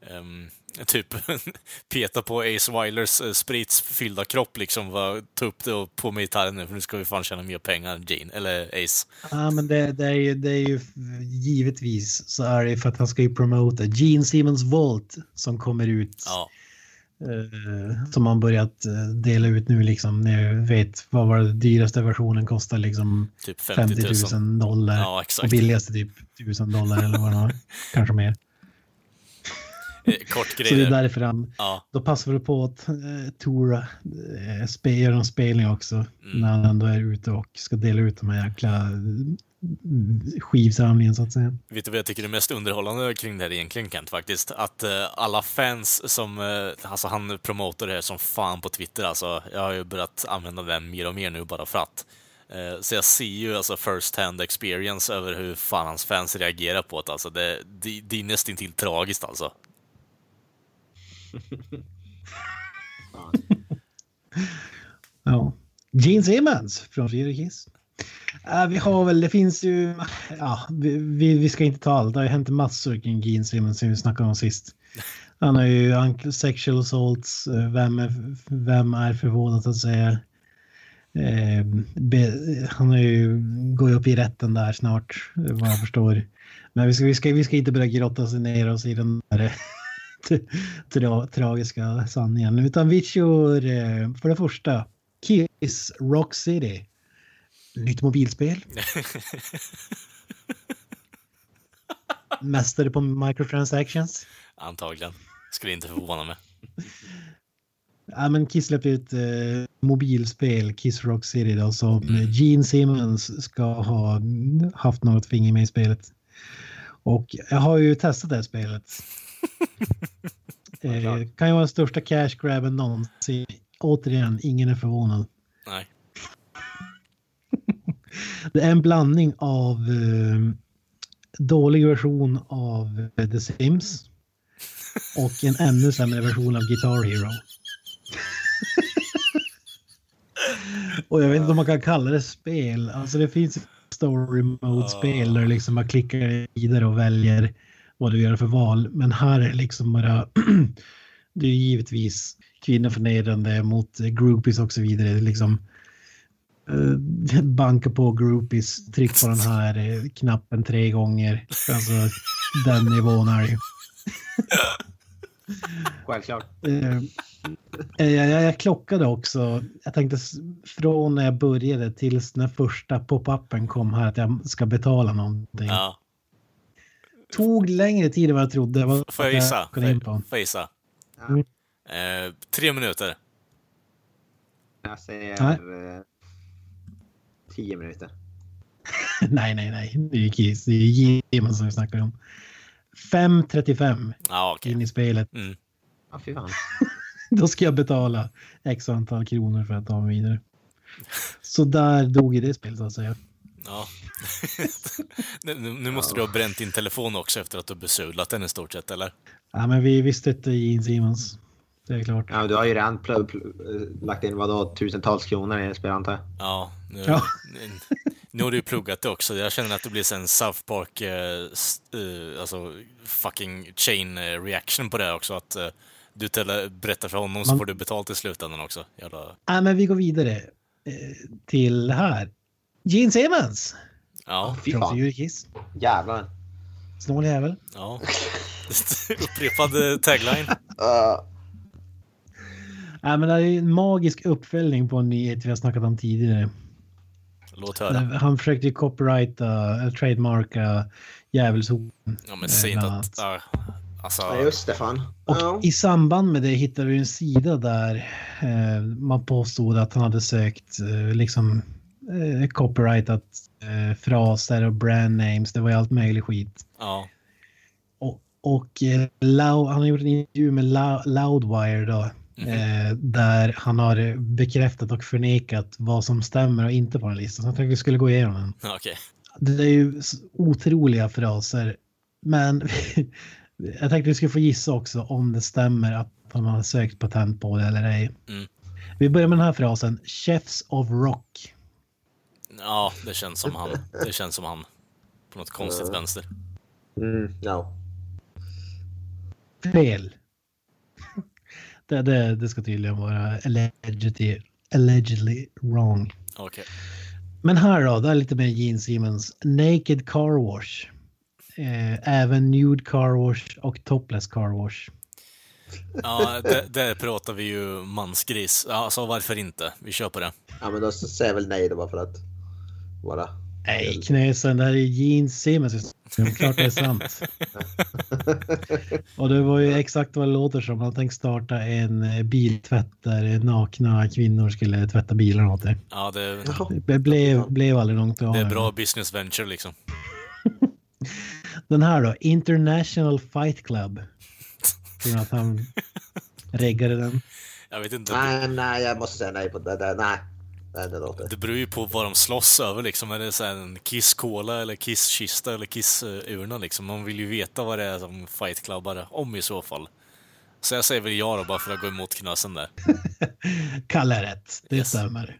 Speaker 1: ehm, typ peta på Ace Wilers uh, spritsfyllda kropp liksom. Va, ta upp det och på med gitarren nu för nu ska vi fan tjäna mer pengar än Gene, eller Ace.
Speaker 3: Ja, men det, det, är ju, det är ju givetvis så är det för att han ska ju promota Gene Simmons Volt som kommer ut.
Speaker 1: Ja.
Speaker 3: eh, som man börjat eh, dela ut nu liksom. Ni vet vad var det dyraste versionen kostar liksom
Speaker 1: Typ 50 000.
Speaker 3: 50 000 dollar.
Speaker 1: Ja,
Speaker 3: och billigaste typ 1000 dollar eller vad det var. Kanske mer.
Speaker 1: Eh, Kort grej
Speaker 3: Så det är
Speaker 1: där.
Speaker 3: därför han,
Speaker 1: Ja,
Speaker 3: då passar det på att eh, Tora eh, gör en spelning också.
Speaker 1: Mm.
Speaker 3: När han ändå är ute och ska dela ut de här jäkla eh, skivsamlingen så att säga.
Speaker 1: vet du vad jag tycker är mest underhållande kring det här egentligen Kent faktiskt? Att eh, alla fans som, eh, alltså han promotar det här som fan på Twitter alltså. Jag har ju börjat använda den mer och mer nu bara för att. Eh, så jag ser ju alltså first hand experience över hur fan hans fans reagerar på det alltså. Det, det, det är nästintill tragiskt alltså.
Speaker 3: Ja. Gene Simmons från Kiss. Äh, vi har väl, det finns ju, ja, vi, vi, vi ska inte ta allt. Det har ju hänt massor kring Gene Simmons som vi snackade om sist. Han har ju sexual assaults, eh, vem är, vem är förvånad att säga. Eh, be, han har ju, går ju upp i rätten där snart, vad jag förstår. Men vi ska, vi ska, vi ska inte börja grotta sig ner oss i den där tra, tragiska sanningen. Utan vi kör eh, för det första Kiss Rock City. Nytt mobilspel. Mästare på microtransactions.
Speaker 1: Antagligen. Skulle inte förvåna mig.
Speaker 3: Ja, men Kiss släppte ut eh, mobilspel, Kiss Rock City, då, som Gene Simmons ska ha haft något finger med i spelet. Och jag har ju testat det här spelet. eh, kan ju vara den största cash grabben någonsin. Återigen, ingen är förvånad.
Speaker 1: Nej.
Speaker 3: Det är en blandning av eh, dålig version av eh, The Sims och en ännu sämre version av Guitar Hero. och jag vet inte om man kan kalla det spel. Alltså det finns story mode-spel där liksom bara klickar vidare och väljer vad du gör för val. Men här är liksom bara... det är givetvis kvinnoförnedrande mot groupies och så vidare. Det är Liksom, eh, banka på groupies, tryck på den här eh, knappen tre gånger. Alltså den nivån är det ju.
Speaker 2: Självklart.
Speaker 3: Eh, eh, jag, jag, jag klockade också. Jag tänkte från när jag började tills när första pop-upen kom här att jag ska betala någonting.
Speaker 1: Ja.
Speaker 3: Tog längre tid än vad jag trodde. Vad
Speaker 1: Får jag gissa? Får
Speaker 3: på?
Speaker 1: får jag gissa?
Speaker 3: Mm.
Speaker 1: Eh, tre minuter.
Speaker 2: Jag säger
Speaker 3: Nej.
Speaker 2: eh, tio minuter.
Speaker 3: nej, nej, nej. Det är ju Kiss. Det är ju Jimmy som vi snackar om. 5.35
Speaker 1: Ja, okej.
Speaker 3: in i spelet.
Speaker 1: Mm.
Speaker 2: Ja, fy fan.
Speaker 3: Då ska jag betala x antal kronor för att ta mig vidare. Så där dog det spelet så att säga.
Speaker 1: Ja. nu, nu nu måste du ha bränt din telefon också efter att du besudlat den i stort sett, eller?
Speaker 3: Ja, men vi, vi stötte Gene Simmons. Det är klart.
Speaker 2: Ja, du har ju redan pl- pl- lagt in vadå, tusentals kronor i spel antar jag.
Speaker 1: Ja. Nu,
Speaker 3: Ja.
Speaker 1: nu, nu har du ju pluggat det också. Jag känner att det blir en South Park, eh, eh, alltså fucking chain eh, reaction på det också. Att eh, du berättar för honom så
Speaker 3: Man-
Speaker 1: får du betalt i slutändan också. Jävla...
Speaker 3: Ja, men vi går vidare eh, till här. Gene Simmons.
Speaker 1: Ja,
Speaker 2: Fy
Speaker 3: Från
Speaker 2: fan.
Speaker 3: Kiss.
Speaker 2: Jävlar.
Speaker 3: Snål jävel.
Speaker 1: ja. Upprepad tagline.
Speaker 2: Uh,
Speaker 3: Ja, men det är ju en magisk uppföljning på en nyhet vi har snackat om tidigare.
Speaker 1: Låt höra.
Speaker 3: Han försökte ju copyrighta, eller trademarka djävulsorden.
Speaker 1: Ja, men säg inte att... ja, alltså,
Speaker 2: ja, just det fan.
Speaker 3: Och
Speaker 2: Ja.
Speaker 3: i samband med det hittade vi en sida där eh, man påstod att han hade sökt eh, liksom eh, copyrightat eh, fraser och brand names. Det var ju allt möjligt skit.
Speaker 1: ja.
Speaker 3: Och, och eh, Lau, han har gjort en intervju med Lou- Loudwire då. Eh, där han har bekräftat och förnekat vad som stämmer och inte på den listan. Så jag tänkte vi skulle gå igenom den.
Speaker 1: Okej.
Speaker 3: Det är ju otroliga fraser. Men jag tänkte vi skulle få gissa också om det stämmer att han har sökt patent på det eller ej.
Speaker 1: Mm.
Speaker 3: Vi börjar med den här frasen. Chefs of Rock.
Speaker 1: Ja, det känns som han. Det känns som han. På något konstigt vänster.
Speaker 2: Mm, no.
Speaker 3: Fel. Det, det, det ska tydligen vara allegedly, allegedly wrong.
Speaker 1: Okej.
Speaker 3: Men här då, det är lite mer Gene Simmons. Naked Car Wash. Eh, även Nude Car Wash och Topless Car Wash.
Speaker 1: Ja, det, där pratar vi ju mansgris. Ja, Alltså varför inte? Vi kör på det.
Speaker 2: Ja, men då säger jag väl nej då bara för att vara...
Speaker 3: Nej, knäsen, det här är Gene Simmons. Klart det är sant. Och det var ju exakt vad det låter som. Han tänkte starta en eh, biltvätt där nakna kvinnor skulle tvätta bilar åt det.
Speaker 1: Ja, det,
Speaker 3: Det blev, blev aldrig långt av
Speaker 1: det är bra business venture liksom.
Speaker 3: Den här då, International Fight Club. Tror att han reggade den?
Speaker 1: Jag vet inte.
Speaker 2: Nej, nej, jag måste säga nej på det där. Nej, nej det låter.
Speaker 1: Det beror ju på vad de slåss över liksom. Är det så en Kiss-cola eller Kiss-kista eller Kiss-urna liksom? Man vill ju veta vad det är som Fight Clubbare om i så fall. Så jag säger väl ja då, bara för att gå emot knösen där.
Speaker 3: Kalle är rätt, det
Speaker 1: Yes.
Speaker 3: stämmer.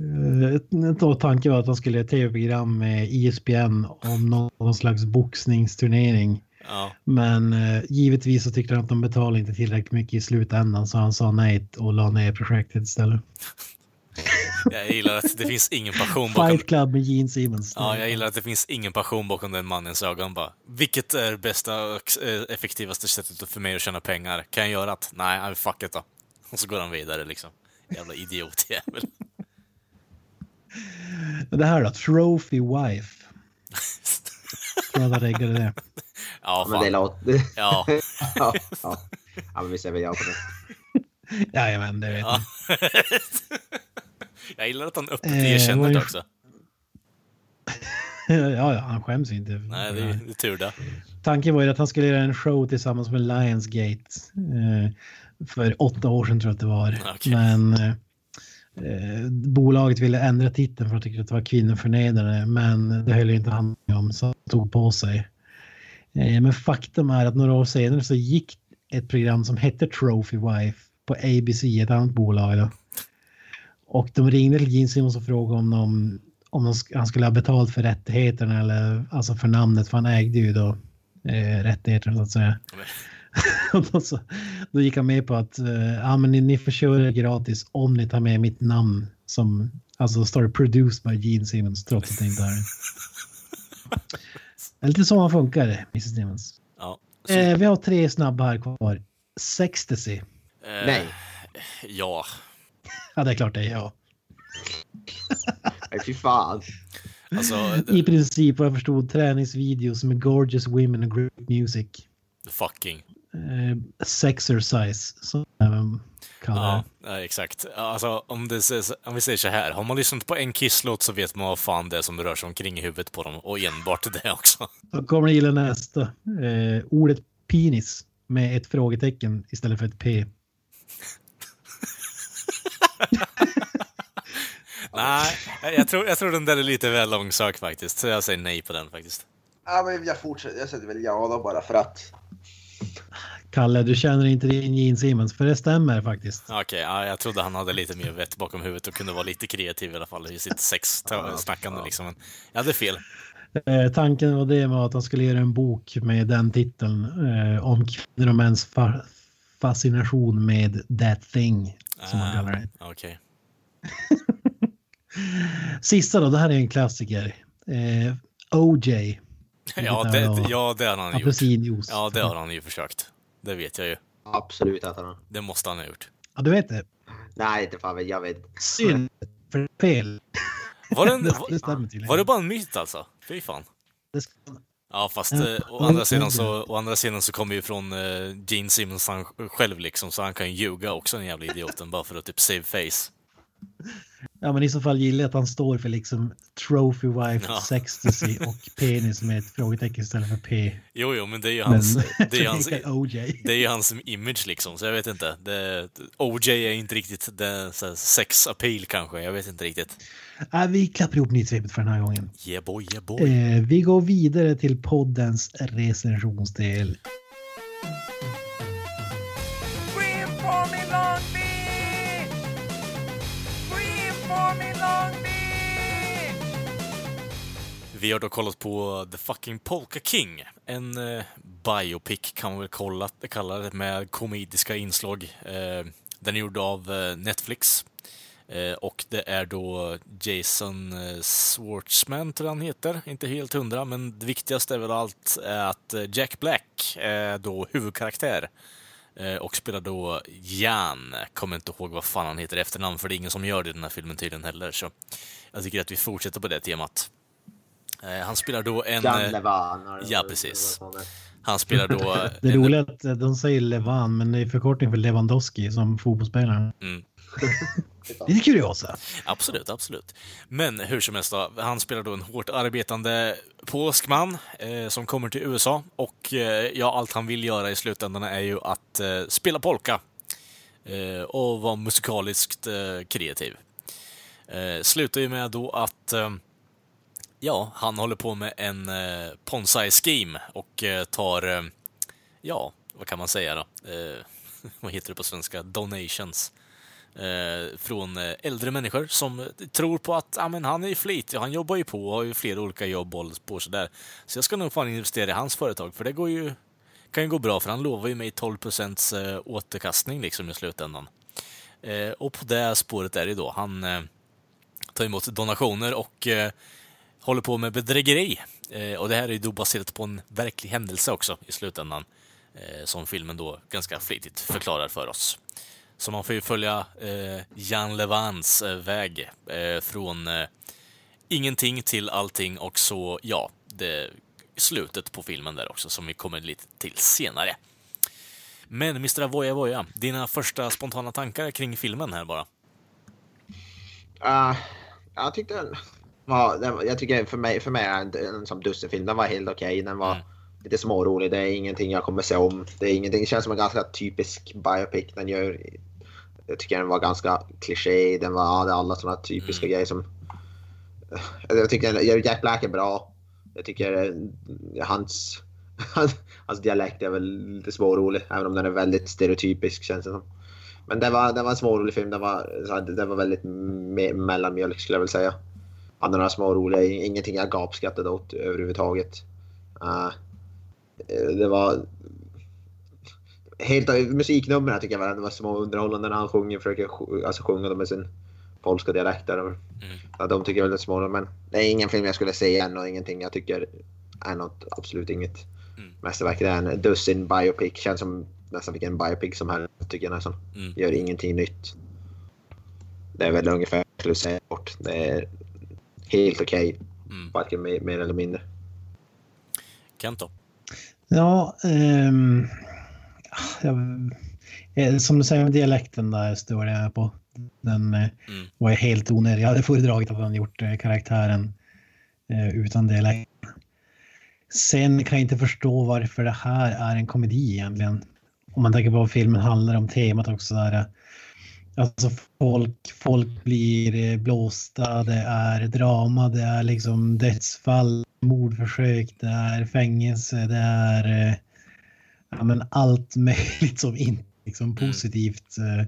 Speaker 3: Uh, då tanken var att han skulle göra tv-program med E ISBN om någon slags boxningsturnering.
Speaker 1: Ja,
Speaker 3: Men eh, givetvis så tyckte han att de betalade inte tillräckligt mycket i slutändan så han sa nej och la ner projektet istället.
Speaker 1: jag gillar att det finns ingen passion bakom...
Speaker 3: Fight Club med Gene Simmons.
Speaker 1: Ja, jag gillar att det finns ingen passion bakom den mannens ögon bara. Vilket är bästa och eh, effektivaste sättet för mig att tjäna pengar? Kan jag göra det? Nej, fuck it då. Och så går han vidare liksom. Jävla idiotjävel.
Speaker 3: Det här då, Trophy Wife. Tror att han reggade det.
Speaker 1: Ja,
Speaker 2: Men det
Speaker 1: fan.
Speaker 2: låter...
Speaker 1: Ja.
Speaker 2: ja, ja. ja, men vi säger väl ja på det.
Speaker 3: Jajamän, det vet
Speaker 1: ja.
Speaker 3: jag.
Speaker 1: Jag gillar att han öppet
Speaker 3: Eh,
Speaker 1: erkänner det också.
Speaker 3: ja, ja, han skäms inte.
Speaker 1: Nej, det är, det är tur det.
Speaker 3: Tanken var ju att han skulle göra en show tillsammans med Lionsgate. Eh, för åtta år sedan tror jag att det var.
Speaker 1: Okej.
Speaker 3: Men eh, bolaget ville ändra titeln för att de tyckte att det var kvinnoförnedrande. Men det höll ju inte han med om så han tog på sig. Eh, men faktum är att några år senare så gick ett program som hette Trophy Wife på ABC, ett annat bolag. Då. Och de ringde till Gene Simmons och frågade om, de, om de, han skulle ha betalt för rättigheterna eller alltså för namnet för han ägde ju då eh, rättigheterna så att säga. Och då, så, då gick han med på att eh, ja, men ni, ni får köra gratis om ni tar med mitt namn som alltså står det produced by Gene Simmons trots att det inte är det. Är lite så man funkar, Mrs Simmons.
Speaker 1: Ja.
Speaker 3: Eh, vi har tre snabba här kvar. Sextasy.
Speaker 1: eh,
Speaker 2: Nej.
Speaker 1: Ja.
Speaker 3: Ja, det är klart det är ja.
Speaker 2: Nej, fy fan.
Speaker 1: Alltså,
Speaker 3: I princip vad jag förstod träningsvideos med gorgeous women och great music.
Speaker 1: fucking.
Speaker 3: Eh, sexercise som även kallar
Speaker 1: Ja,
Speaker 3: det.
Speaker 1: ja, exakt. Alltså, om, det, om vi säger så här, har man lyssnat på en Kiss-låt så vet man vad fan det är som rör sig omkring i huvudet på dem. Och enbart det också.
Speaker 3: Då kommer ni gilla nästa. Eh, ordet penis med ett frågetecken istället för ett P.
Speaker 1: Nej, jag tror, jag tror den där är lite väl långsök faktiskt. Så jag säger nej på den faktiskt.
Speaker 2: Ja, men jag fortsätter. Jag säger väl ja då bara för att.
Speaker 3: Kalle, du känner inte din Gene Simmons, för det stämmer faktiskt.
Speaker 1: Okej, ja, jag trodde han hade lite mer vett bakom huvudet och kunde vara lite kreativ i alla fall i sitt sexsnackande liksom. Men jag hade fel.
Speaker 3: Eh, tanken var det med att han skulle göra en bok med den titeln eh, om kvinnor och mäns fa- fascination med that thing, som
Speaker 1: Ah,
Speaker 3: kallar det.
Speaker 1: Okej.
Speaker 3: Sista då, det här är en klassiker. Eh, OJ.
Speaker 1: Ja, det, ja, det har han gjort.
Speaker 3: Apelsinjuice.
Speaker 1: Ja, det har han ju försökt. Det vet jag ju.
Speaker 2: Absolut att han...
Speaker 1: Det måste han ha gjort.
Speaker 3: Ja, du vet det.
Speaker 2: Nej, inte fan vet jag vet.
Speaker 3: Synd. För fel.
Speaker 1: Var det, en, var, var det bara en myt alltså? Fy fan.
Speaker 3: Det ska-
Speaker 1: Ja, fast eh, å, andra sidan så, å andra sidan så kommer ju från eh, Gene Simmons han själv liksom, så han kan ju ljuga också den jävla idioten bara för att typ save face.
Speaker 3: Ja, men i så fall gillar jag att han står för liksom trophy wife,
Speaker 1: Ja.
Speaker 3: sextasy och penis med ett frågetecken istället för P.
Speaker 1: Jo, jo, men det är ju
Speaker 3: Men
Speaker 1: hans, det är hans,
Speaker 3: OJ.
Speaker 1: det är ju hans image liksom, så jag vet inte. Det, OJ är inte riktigt det, så här, sex appeal kanske, jag vet inte riktigt.
Speaker 3: Äh, vi klappar ihop nyhetssvepet för den här gången.
Speaker 1: Yeah boy, yeah boy.
Speaker 3: Eh, vi går vidare till poddens recensionsdel.
Speaker 1: Vi har då kollat på The fucking Polka King. En eh, biopic kan man väl kolla, kalla det, med komediska inslag. Eh, den är gjord av eh, Netflix. Eh, och det är då Jason eh, Schwartzman, tror jag han heter. Inte helt hundra, men det viktigaste är väl allt är att eh, Jack Black är då huvudkaraktär. Eh, och spelar då Jan. Kommer inte ihåg vad fan han heter i efternamn, för det är ingen som gör det i den här filmen tydligen heller. Så jag tycker att vi fortsätter på det temat. Eh, Han spelar då en...
Speaker 2: Jan
Speaker 1: eh,
Speaker 2: Levan.
Speaker 1: ja, precis. Han spelar då...
Speaker 3: Det är
Speaker 1: en-
Speaker 3: roligt att de säger Levan, men det är förkortning för Lewandowski som fotbollsspelare.
Speaker 1: Mm.
Speaker 3: Lite kuriosa.
Speaker 1: Absolut, absolut. Men hur som helst då, han spelar då en hårt arbetande polsk man eh, som kommer till USA och eh, ja, allt han vill göra i slutändan är ju att eh, spela polka eh, och vara musikaliskt eh, kreativ. Eh, slutar ju med då att eh, ja, han håller på med en eh, Ponsai scheme och eh, tar, eh, ja, vad kan man säga då? Eh, vad heter det på svenska? Donations eh, från eh, äldre människor som eh, tror på att ah, men han är ju flitig, han jobbar ju på och har ju flera olika jobb och på sådär. Så jag ska nog fan investera i hans företag, för det går ju, kan ju gå bra, för han lovar ju mig 12 procents eh, återkastning liksom i slutändan. Eh, och på det spåret är det då. Han eh, tar emot donationer och eh, håller på med bedrägeri. Eh, och det här är ju då baserat på en verklig händelse också i slutändan. Eh, som filmen då ganska flitigt förklarar för oss. Så man får ju följa eh, Jan Levans eh, väg eh, från eh, ingenting till allting och så, ja, det slutet på filmen där också som vi kommer lite till senare. Men Mr. Avoya Voya, dina första spontana tankar kring filmen här bara?
Speaker 2: Uh, jag tyckte den var, den, jag tycker för mig, för mig är den en som dussinfilm. Den var helt okej. Den var
Speaker 1: Mm.
Speaker 2: lite smårolig. Det är ingenting jag kommer se om. Det är ingenting. Det känns som en ganska typisk biopic. Den gör, jag tycker den var ganska kliché. Den var, hade alla sådana typiska
Speaker 1: Mm.
Speaker 2: grejer som... Jag tycker Jack Black är bra. Jag tycker eh, hans, hans dialekt är väl lite smårolig. Även om den är väldigt stereotypisk känns det som. Men det var, det var en smårolig film. Det var, det var väldigt me mellanmjölk skulle jag vilja säga. Hade några små roliga, ingenting jag gapskrattade åt överhuvudtaget. Uh, det var... Helt, musiknumren tycker jag var, det var små underhållande när han sjunger, försöker alltså sjunga dem med sin polska dialekt. Där.
Speaker 1: Mm.
Speaker 2: Ja, de tycker jag är väldigt små, men det är ingen film jag skulle se igen och ingenting jag tycker är något, absolut inget
Speaker 1: Mm.
Speaker 2: mästerverk. Det är en dussin biopic, känns som nästan vilken biopic som helst tycker jag nästan.
Speaker 1: Mm.
Speaker 2: Gör ingenting nytt. Det är väl ungefär vad jag skulle säga bort. Det är helt okej,
Speaker 1: Mm.
Speaker 2: varken mer, mer eller mindre.
Speaker 1: Kent då?
Speaker 3: Ja, ehm, jag, eh, som du säger med dialekten där står jag på. Den eh,
Speaker 1: Mm.
Speaker 3: var helt onödig. Jag hade föredragit att han gjort eh, karaktären utan dialekt. Sen kan jag inte förstå varför det här är en komedi egentligen. Om man tänker på vad filmen handlar om, temat också. Där, alltså folk, folk blir blåsta, det är drama, det är liksom dödsfall, mordförsök, det är fängelse, det är ja, men allt möjligt som inte liksom positivt. eh.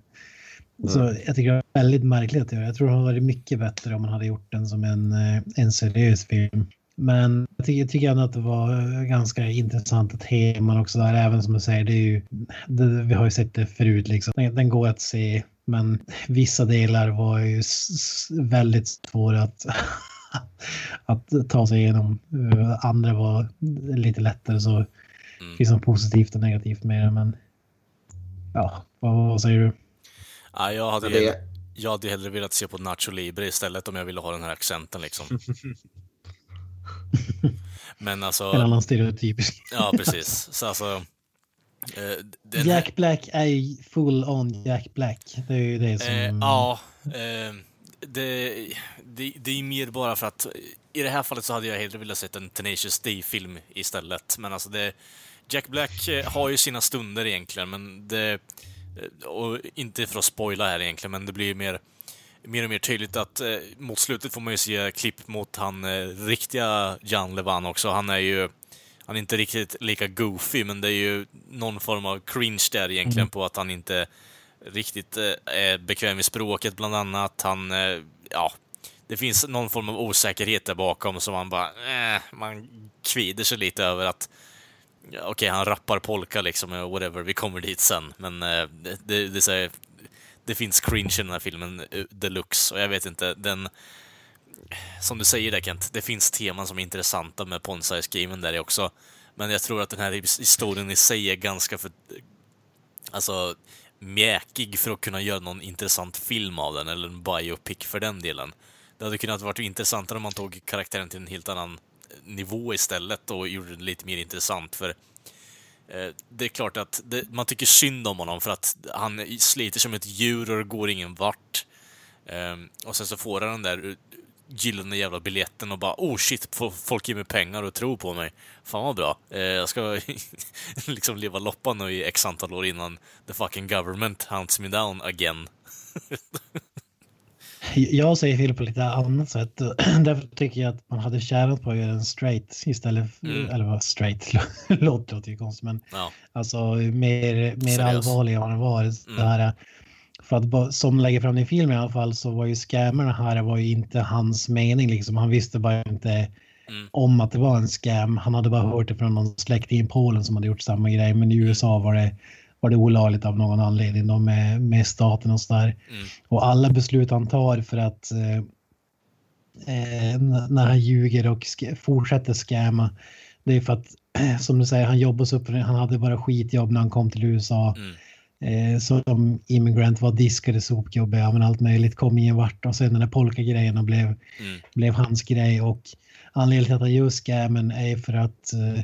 Speaker 3: Så jag tycker det är väldigt märkligt att göra. Jag tror det hade varit mycket bättre om man hade gjort den som en, eh, en seriös film. Men jag tycker, jag tycker ändå att det var ganska intressanta teman också där. Även som du säger, det är ju, det, vi har ju sett det förut liksom. Den, den går att se, men vissa delar var ju väldigt svåra att, att ta sig igenom. Eh, Andra var lite lättare så
Speaker 1: Mm.
Speaker 3: det finns något positivt och negativt med det. Men ja, vad, vad säger du?
Speaker 1: Ja, jag, hade
Speaker 2: det-
Speaker 1: jag hade hellre velat se på Nacho Libre istället om jag ville ha den här accenten liksom. Men alltså,
Speaker 3: En annan stereotypisk.
Speaker 1: ja precis. Så alltså, eh, här-
Speaker 3: Jack Black är ju full on Jack Black. Det är ju det som...
Speaker 1: Eh, ja, eh, det, det, det är mer bara för att i det här fallet så hade jag hellre velat sett en Tenacious D-film istället. Men alltså det, Jack Black eh, har ju sina stunder egentligen, men det, eh, och inte för att spoila här egentligen, men det blir mer, mer och mer tydligt att eh, mot slutet får man ju se klipp mot han eh, riktiga Jan Levan också. Han är ju han är inte riktigt lika goofy, men det är ju någon form av cringe där egentligen på att han inte riktigt eh, är bekväm i språket bland annat. Han, eh, ja, det finns någon form av osäkerhet där bakom som man bara, eh, man kvider sig lite över att ja, okej, okay, han rappar polka liksom, eh, whatever, vi kommer dit sen. Men eh, det, det, det, det, det finns cringe i den här filmen eh, deluxe och jag vet inte, den som du säger där Kent, det finns teman som är intressanta med Ponsize-gamen där också. Men jag tror att den här historien i sig är ganska för... Alltså, mjäkig för att kunna göra någon intressant film av den, eller en biopic för den delen. Det hade kunnat varit intressantare om man tog karaktären till en helt annan nivå istället och gjorde det lite mer intressant, för eh, det är klart att det, man tycker synd om honom för att han sliter som ett djur och det går ingen vart. Um, och sen så får han den där gyllene jävla biljetten och bara oh shit, folk ger mig pengar och tror på mig. Fan vad bra. Eh, jag ska liksom leva loppan nu i x antal år innan the fucking government hunts me down again.
Speaker 3: jag säger fel på lite annat sätt. Därför tycker jag att man hade tjänat på att göra en straight istället för, mm. eller vad straight låter ju konstigt, men ja. alltså mer, mer allvarlig vad den var. Mm. Det här för att som lägger fram i filmen i alla fall så var ju scammerna här var ju inte hans mening liksom. Han visste bara inte mm. om att det var en scam. Han hade bara hört det från någon släkting i Polen som hade gjort samma grej. Men i USA var det, var det olagligt av någon anledning då med, med staten och sådär. Mm. Och alla beslut han tar för att eh, eh när han ljuger och fortsätter scamma det är för att som du säger, han jobbar så upp, han hade bara skitjobb när han kom till USA. Mm eh, som immigrant var diskade sopjobb, ja men allt möjligt, kom ingen vart och sen den där polka-grejerna blev, mm. blev hans grej och anledningen till att han gör scammen är för att eh,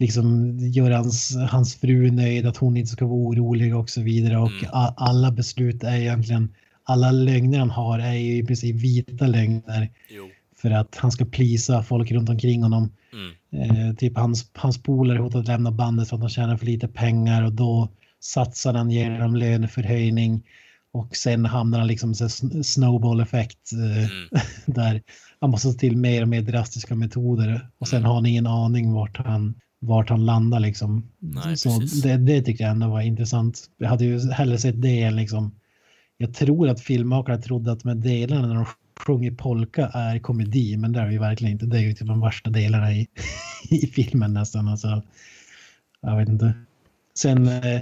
Speaker 3: liksom göra hans, hans fru nöjd, att hon inte ska vara orolig och så vidare och mm. a, alla beslut är egentligen, alla lögner han har är ju i princip vita lögner. Jo. För att han ska plisa folk runt omkring honom. Mm. Eh, typ hans, hans polare hotar att lämna bandet för att han tjänar för lite pengar och då satsar han, ger dem löneförhöjning och sen hamnar han liksom i snowball-effekt eh, mm. där han måste ta till mer och mer drastiska metoder och sen mm. har han ingen aning vart han, vart han landar liksom. Nej, så det, det tyckte jag ändå var intressant. Jag hade ju hellre sett det än liksom, jag tror att filmmakare trodde att med delarna när de sjunger polka är komedi, men det är ju verkligen inte. Det är ju typ de värsta delarna i, i filmen nästan. Alltså, jag vet inte. Sen eh,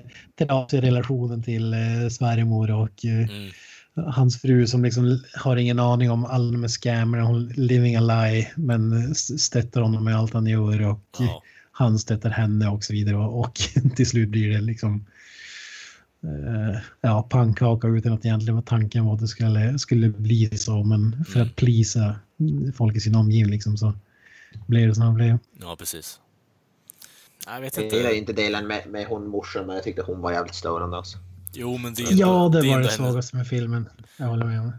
Speaker 3: relationen till eh, svärmor och eh, mm. hans fru som liksom har ingen aning om alla de här scammerna, hon living a lie, men stöttar honom med allt han gör och ja. Han stöttar henne och så vidare och, och till slut blir det liksom eh, ja, pannkaka utan att egentligen var tanken var att det skulle, skulle bli så, men för mm. att plisa folk i sin omgivning liksom så blev det som det blev.
Speaker 1: Ja, precis.
Speaker 2: Jag vet inte. Jag gillar inte delen med, med hon morsan, men jag tyckte hon var jävligt störande alltså.
Speaker 1: Jo, men det är
Speaker 3: Ja, det, det var det svagaste med filmen. Jag håller med.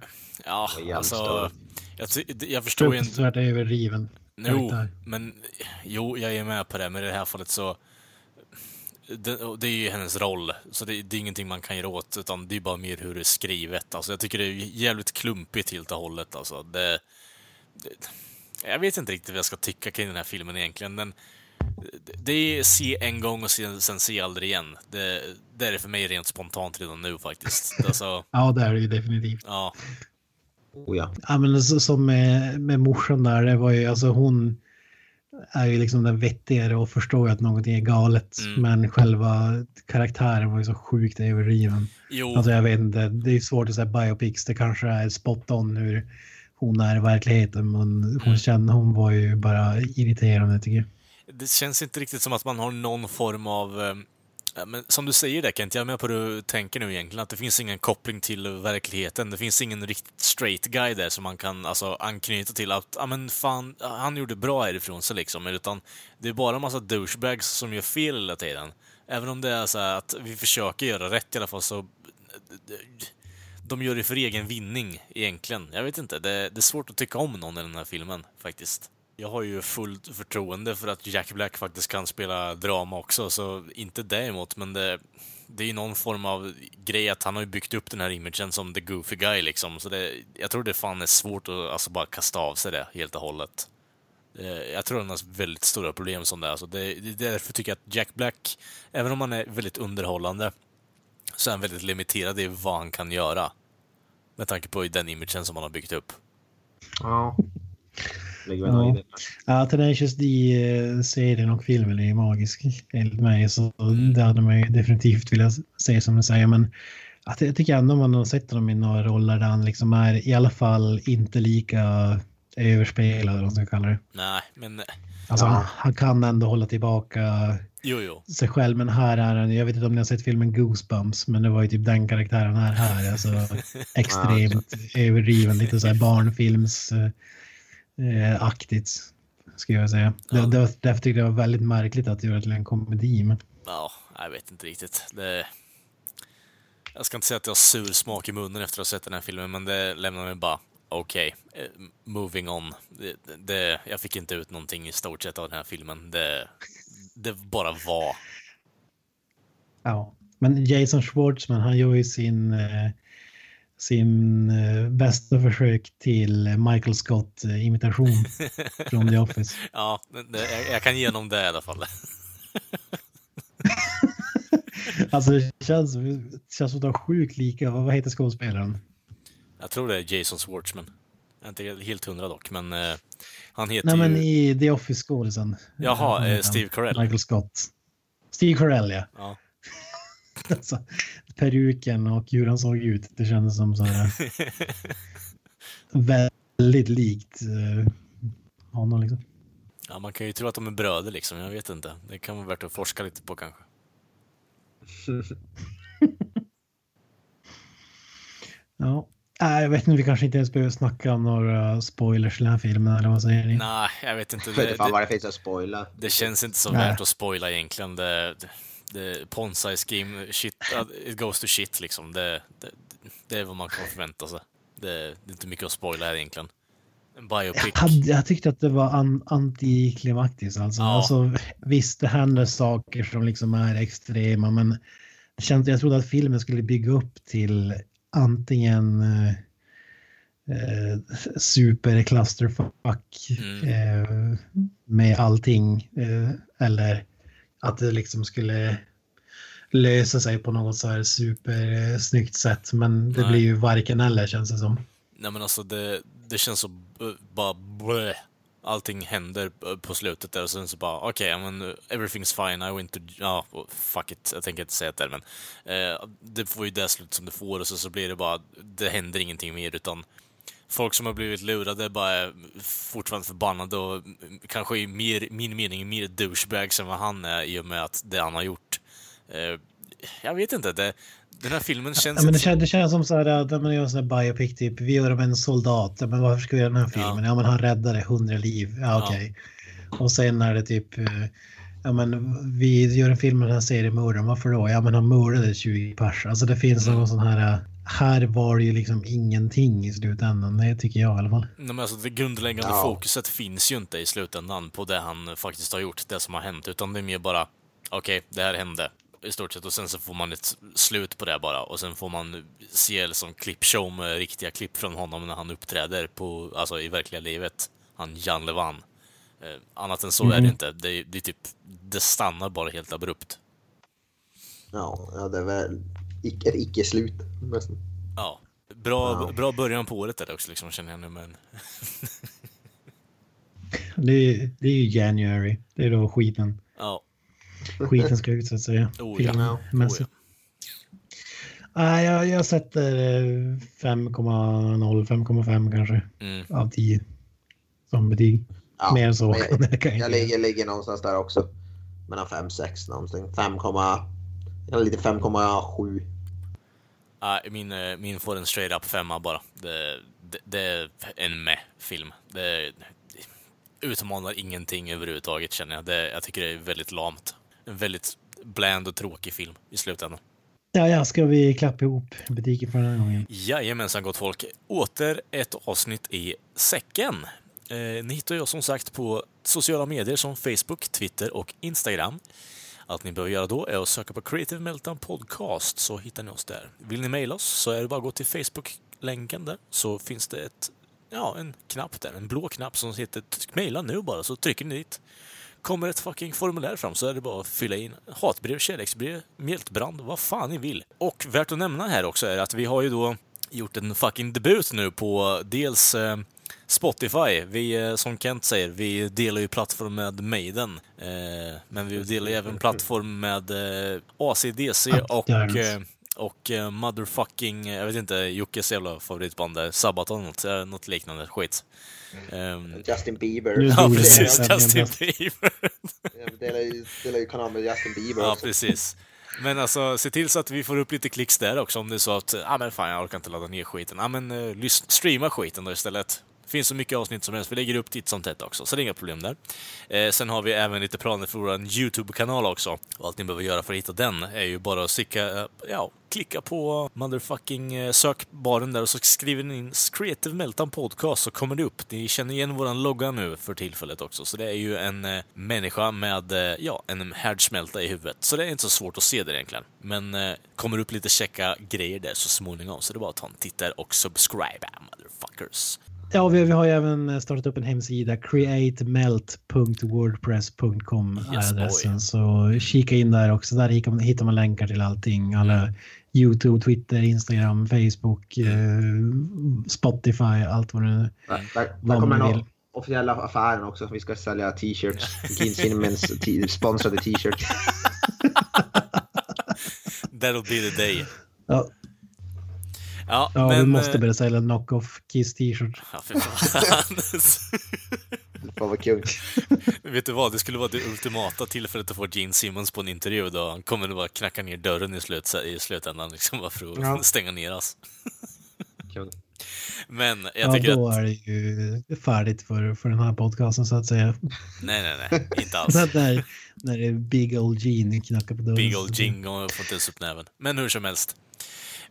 Speaker 1: Ja, alltså... Jag, jag förstår ju inte...
Speaker 3: Fruktansvärt överdriven.
Speaker 1: Jo, men... Jo, jag är med på det, men i det här fallet så... Det, det, är ju hennes roll, så det, det, är ingenting man kan göra åt, utan det är bara mer hur det är skrivet. Alltså, jag tycker det är jävligt klumpigt helt och hållet. Alltså, det, det, jag vet inte riktigt vad jag ska tycka kring den här filmen egentligen. Den, det är se en gång och sen, sen se aldrig igen. Det, det, är det för mig rent spontant redan nu faktiskt. Alltså,
Speaker 3: ja, det är det ju definitivt.
Speaker 1: Ja.
Speaker 2: Oh, ja.
Speaker 3: ja men så, som med, med morsan där, det var ju alltså hon är ju liksom den vettigare och förstår ju att någonting är galet. Mm. Men själva karaktären var ju så sjukt överdriven. Jo. Alltså jag vet inte, det är svårt att säga biopics, det kanske är spot on hur hon är i verkligheten. Men hon, mm. kände, hon var ju bara irriterande tycker jag
Speaker 1: det känns inte riktigt som att man har någon form av men som du säger där Kent, jag är med på hur du tänker nu egentligen, att det finns ingen koppling till verkligheten. Det finns ingen riktigt straight guy där som man kan alltså, anknyta till att, ah, men fan, han gjorde bra härifrån sig liksom. Utan det är bara en massa douchebags som gör fel hela tiden. Även om det är så att vi försöker göra rätt i alla fall så... De gör det för egen vinning egentligen. Jag vet inte, det, det är svårt att tycka om någon i den här filmen faktiskt. Jag har ju fullt förtroende för att Jack Black faktiskt kan spela drama också, så inte det men det, det är ju någon form av grej att han har ju byggt upp den här imagen som the goofy guy liksom, så det, jag tror det fan är svårt att alltså bara kasta av sig det helt och hållet. Eh, jag tror han har väldigt stora problem som det. Alltså det, det är därför tycker jag att Jack Black, även om han är väldigt underhållande, så är han väldigt limiterad i vad han kan göra. Med tanke på den imagen som han har byggt upp.
Speaker 2: Ja.
Speaker 3: Ja.
Speaker 2: nog i det.
Speaker 3: Ja, Tenacious D-serien och filmen är ju magisk enligt mig. Så det hade man ju definitivt velat se som du säger. Men att jag tycker ändå man har sett honom i några roller där han liksom är i alla fall inte lika överspelad, eller vad man ska kalla det.
Speaker 1: Nej, men... eh,
Speaker 3: Alltså,
Speaker 2: Ja.
Speaker 3: han, han kan ändå hålla tillbaka
Speaker 1: Jo, jo.
Speaker 3: sig själv. Men här är han, jag vet inte om ni har sett filmen Goosebumps, men det var ju typ den karaktären här. här alltså, extremt överdriven, lite så här barnfilms eh, aktigt. Skulle jag säga.
Speaker 1: Ja.
Speaker 3: Det, det, därför tyckte jag det var väldigt märkligt att göra det till en komedi. Men,
Speaker 1: Ja, jag vet inte riktigt. Det... Jag ska inte säga att jag har sur smak i munnen efter att ha sett den här filmen, men det lämnar mig bara okej, eh, moving on. Det, det, jag fick inte ut någonting i stort sett av den här filmen. Det, det bara var.
Speaker 3: ja. men Jason Schwartzman, han gör ju sin, eh, sin eh, bästa försök till Michael Scott-imitation från The Office.
Speaker 1: Ja, jag, jag kan ge honom det i alla fall.
Speaker 3: Alltså det känns, det känns som att de är sjukt lika. Vad vad heter skådespelaren?
Speaker 1: Jag tror det är Jason Schwartzman. Jag är inte helt hundra dock, men eh, han heter
Speaker 3: Nej men
Speaker 1: ju...
Speaker 3: i The Office-skådisen.
Speaker 1: Jaha,
Speaker 3: han?
Speaker 1: Steve Carell.
Speaker 3: Michael Scott. Steve Carell ja.
Speaker 1: Ja.
Speaker 3: Alltså, peruken och hur han såg ut. Det kändes som så här, väldigt likt eh, honom liksom.
Speaker 1: ja, man kan ju tro att de är bröder liksom. Jag vet inte. Det kan vara värt att forska lite på kanske.
Speaker 3: Ja. Nej, jag vet inte, vi kanske inte ens behöver snacka om några spoilers i den här filmen eller vad säger ni?
Speaker 1: Nej, jag vet inte. Det, det,
Speaker 2: det finns att spoila.
Speaker 1: det känns inte så
Speaker 3: Nej.
Speaker 1: värt att spoila egentligen. Det, det, Ponzi scheme, shit, it goes to shit liksom. Det, det, det är vad man kan förvänta sig. Det, det är inte mycket att spoila här egentligen. En biopic.
Speaker 3: Jag, hade, jag tyckte att det var an, antiklimaktiskt alltså.
Speaker 1: Ja.
Speaker 3: alltså. Visst, det händer saker som liksom är extrema, men det känns, jag trodde att filmen skulle bygga upp till antingen eh, eh, super clusterfuck
Speaker 1: Mm.
Speaker 3: eh, med allting eh, eller att det liksom skulle lösa sig på något så här supersnyggt sätt. Men det
Speaker 1: Nej.
Speaker 3: blir ju varken eller känns det som.
Speaker 1: Nej men alltså det, det känns så bara bleh. Allting händer på slutet där och sen så bara okej, men uh, everything's fine, I went to... Ja, oh, fuck it, jag tänker inte säga det men eh, det får ju det slut som det får och så, så blir det bara, det händer ingenting mer utan folk som har blivit lurade bara är fortfarande förbannade och mm, kanske i mer, min mening mer douchebags än vad han är i och med att det han har gjort. Eh, jag vet inte, det, den här filmen känns
Speaker 3: Ja, men det, känns, det känns som så här att man gör en sån här biopic typ. Vi gör om en soldat. Ja, Men varför ska vi göra den här filmen? Ja, men han räddade hundra liv. Ja,
Speaker 1: Ja.
Speaker 3: okej. Och sen är det typ. eh, Ja, men vi gör en film med den här seriemördaren. Varför då? Ja, men han mördade 20 pers. Alltså det finns någon sån här. Här var det ju liksom ingenting i slutändan. Det tycker jag i alla fall.
Speaker 1: Nej, men alltså det grundläggande
Speaker 2: Ja.
Speaker 1: fokuset finns ju inte i slutändan på det han faktiskt har gjort, det som har hänt, utan det är mer bara okej, det här hände i stort sett och sen så får man ett slut på det bara och sen får man se liksom klippshow med riktiga klipp från honom när han uppträder på, alltså i verkliga livet. Han Jan Levan. Eh, annat än så är det
Speaker 3: Mhm.
Speaker 1: inte. Det, är- det är typ, det stannar bara helt abrupt.
Speaker 2: Ja, ja, det är väl ett icke-slut.
Speaker 1: Ja. Bra,
Speaker 2: Ja.
Speaker 1: bra början på året är det också liksom, känner jag nu men...
Speaker 3: Det är, det är ju January. Det är då skiten.
Speaker 1: Ja.
Speaker 3: Skiten ska ut så att säga.
Speaker 1: Oh, ja. Oh,
Speaker 3: Nej, jag, jag sätter eh, 5,0, 5,5 kanske.
Speaker 1: Mm.
Speaker 3: Av 10. Som betyg.
Speaker 2: Ja,
Speaker 3: Mer än så jag, jag
Speaker 2: Jag ligger någonstans där också. Mellan 5-6 någonting. 5, eller lite 5,7.
Speaker 1: Nej, min, eh, min får en straight up femma bara. Det, det, det är en med film. Det utmanar ingenting överhuvudtaget känner jag. Det, jag tycker det är väldigt lamt. En väldigt bland och tråkig film i slutändan.
Speaker 3: Ja, ja, ska vi klappa ihop butiken för den här gången?
Speaker 1: Jajamensan gott folk. Åter ett avsnitt i säcken. Eh, ni hittar ju oss som sagt på sociala medier som Facebook, Twitter och Instagram. Allt ni behöver göra då är att söka på Creative Meltdown Podcast så hittar ni oss där. Vill ni mejla oss så är det bara att gå till Facebook-länken där så finns det ett, ja, en knapp där, en blå knapp som heter mejla nu bara så trycker ni dit. kommer ett fucking formulär fram så är det bara att fylla in hatbrev, kärleksbrev, mjältbrand, vad fan ni vill. Och värt att nämna här också är att vi har ju då gjort en fucking debut nu på dels eh, Spotify. Vi, eh, som Kent säger, vi delar ju plattform med Maiden. Eh, men vi delar ju även plattform med eh, ACDC och, eh, och eh, motherfucking, jag vet inte, Jockes jävla favoritband där, Sabaton, något, eh, något liknande skit. Ehm,
Speaker 2: Justin Bieber.
Speaker 1: Ja, precis. Justin Bieber.
Speaker 2: Jag delar ju, delar ju kanal med Justin Bieber
Speaker 1: Ja,
Speaker 2: också.
Speaker 1: precis. Men alltså, se till så att vi får upp lite klicks där också om det är så att, ja ah, men fan jag orkar inte ladda ner skiten. Ja ah, men uh, streama skiten då istället. Det finns så mycket avsnitt som helst, vi lägger upp titt som tätt också, så det är inga problem där. Eh, sen har vi även lite planer för vår YouTube-kanal också. Och allt ni behöver göra för att hitta den är ju bara att sicka, eh, ja, klicka på motherfucking-sökbaren eh, där och så skriver ni in Creative Meltdown Podcast så kommer det upp. Ni känner igen våran logga nu för tillfället också, så det är ju en eh, människa med, eh, ja, en härdsmälta i huvudet. Så det är inte så svårt att se det egentligen. Men eh, kommer upp lite checka grejer där så småningom, så det är bara att ta en titt där och subscribe, motherfuckers.
Speaker 3: Ja, vi, vi har ju även startat upp en hemsida, createmelt.wordpress.com är
Speaker 1: Yes, boy.
Speaker 3: adressen. Så kika in där också. Där hittar man, hittar man länkar till allting. Alla YouTube, Twitter, Instagram, Facebook, eh, Spotify, allt vad det nu
Speaker 2: Där, där, kommer
Speaker 3: man
Speaker 2: den
Speaker 3: vill.
Speaker 2: officiella affären också. Vi ska sälja t-shirts. Gene t- sponsrade t-shirt.
Speaker 1: That'll be the day.
Speaker 3: Ja,
Speaker 1: Ja,
Speaker 3: ja
Speaker 1: men...
Speaker 3: vi måste
Speaker 1: eh,
Speaker 3: börja sälja knock-off Kiss t-shirt.
Speaker 1: Ja, för fan.
Speaker 2: Det var vara kung.
Speaker 1: Vet du vad, det skulle vara det ultimata tillfället att få Gene Simmons på en intervju då. Han kommer att bara knacka ner dörren i, slut, i slutändan liksom bara för att
Speaker 2: Ja.
Speaker 1: stänga ner oss.
Speaker 2: kung.
Speaker 1: Men jag
Speaker 3: Ja,
Speaker 1: tycker
Speaker 3: då
Speaker 1: att...
Speaker 3: är det ju färdigt för, för den här podcasten så att säga.
Speaker 1: Nej, nej, nej. Inte alls.
Speaker 3: när, när det är Big Old Gene knackar på dörren.
Speaker 1: Big old Gene och får inte ens upp näven. Men hur som helst.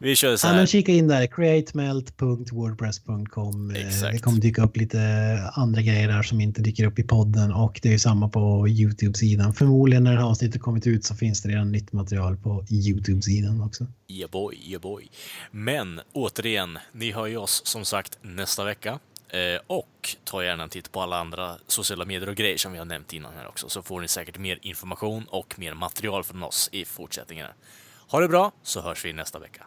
Speaker 1: Vi kör så
Speaker 3: Ja, men
Speaker 1: här.
Speaker 3: kika in där, createmelt.wordpress.com. Eh,
Speaker 1: Exakt.
Speaker 3: Det kommer dyka upp lite andra grejer där som inte dyker upp i podden och det är samma på YouTube-sidan. Förmodligen när det här avsnittet kommit ut så finns det redan nytt material på YouTube-sidan också.
Speaker 1: Yeah boy, yeah boy. Men återigen, ni hör ju oss som sagt nästa vecka. Eh, och ta gärna en titt på alla andra sociala medier och grejer som vi har nämnt innan här också, så får ni säkert mer information och mer material från oss i fortsättningen. Ha det bra, så hörs vi nästa vecka.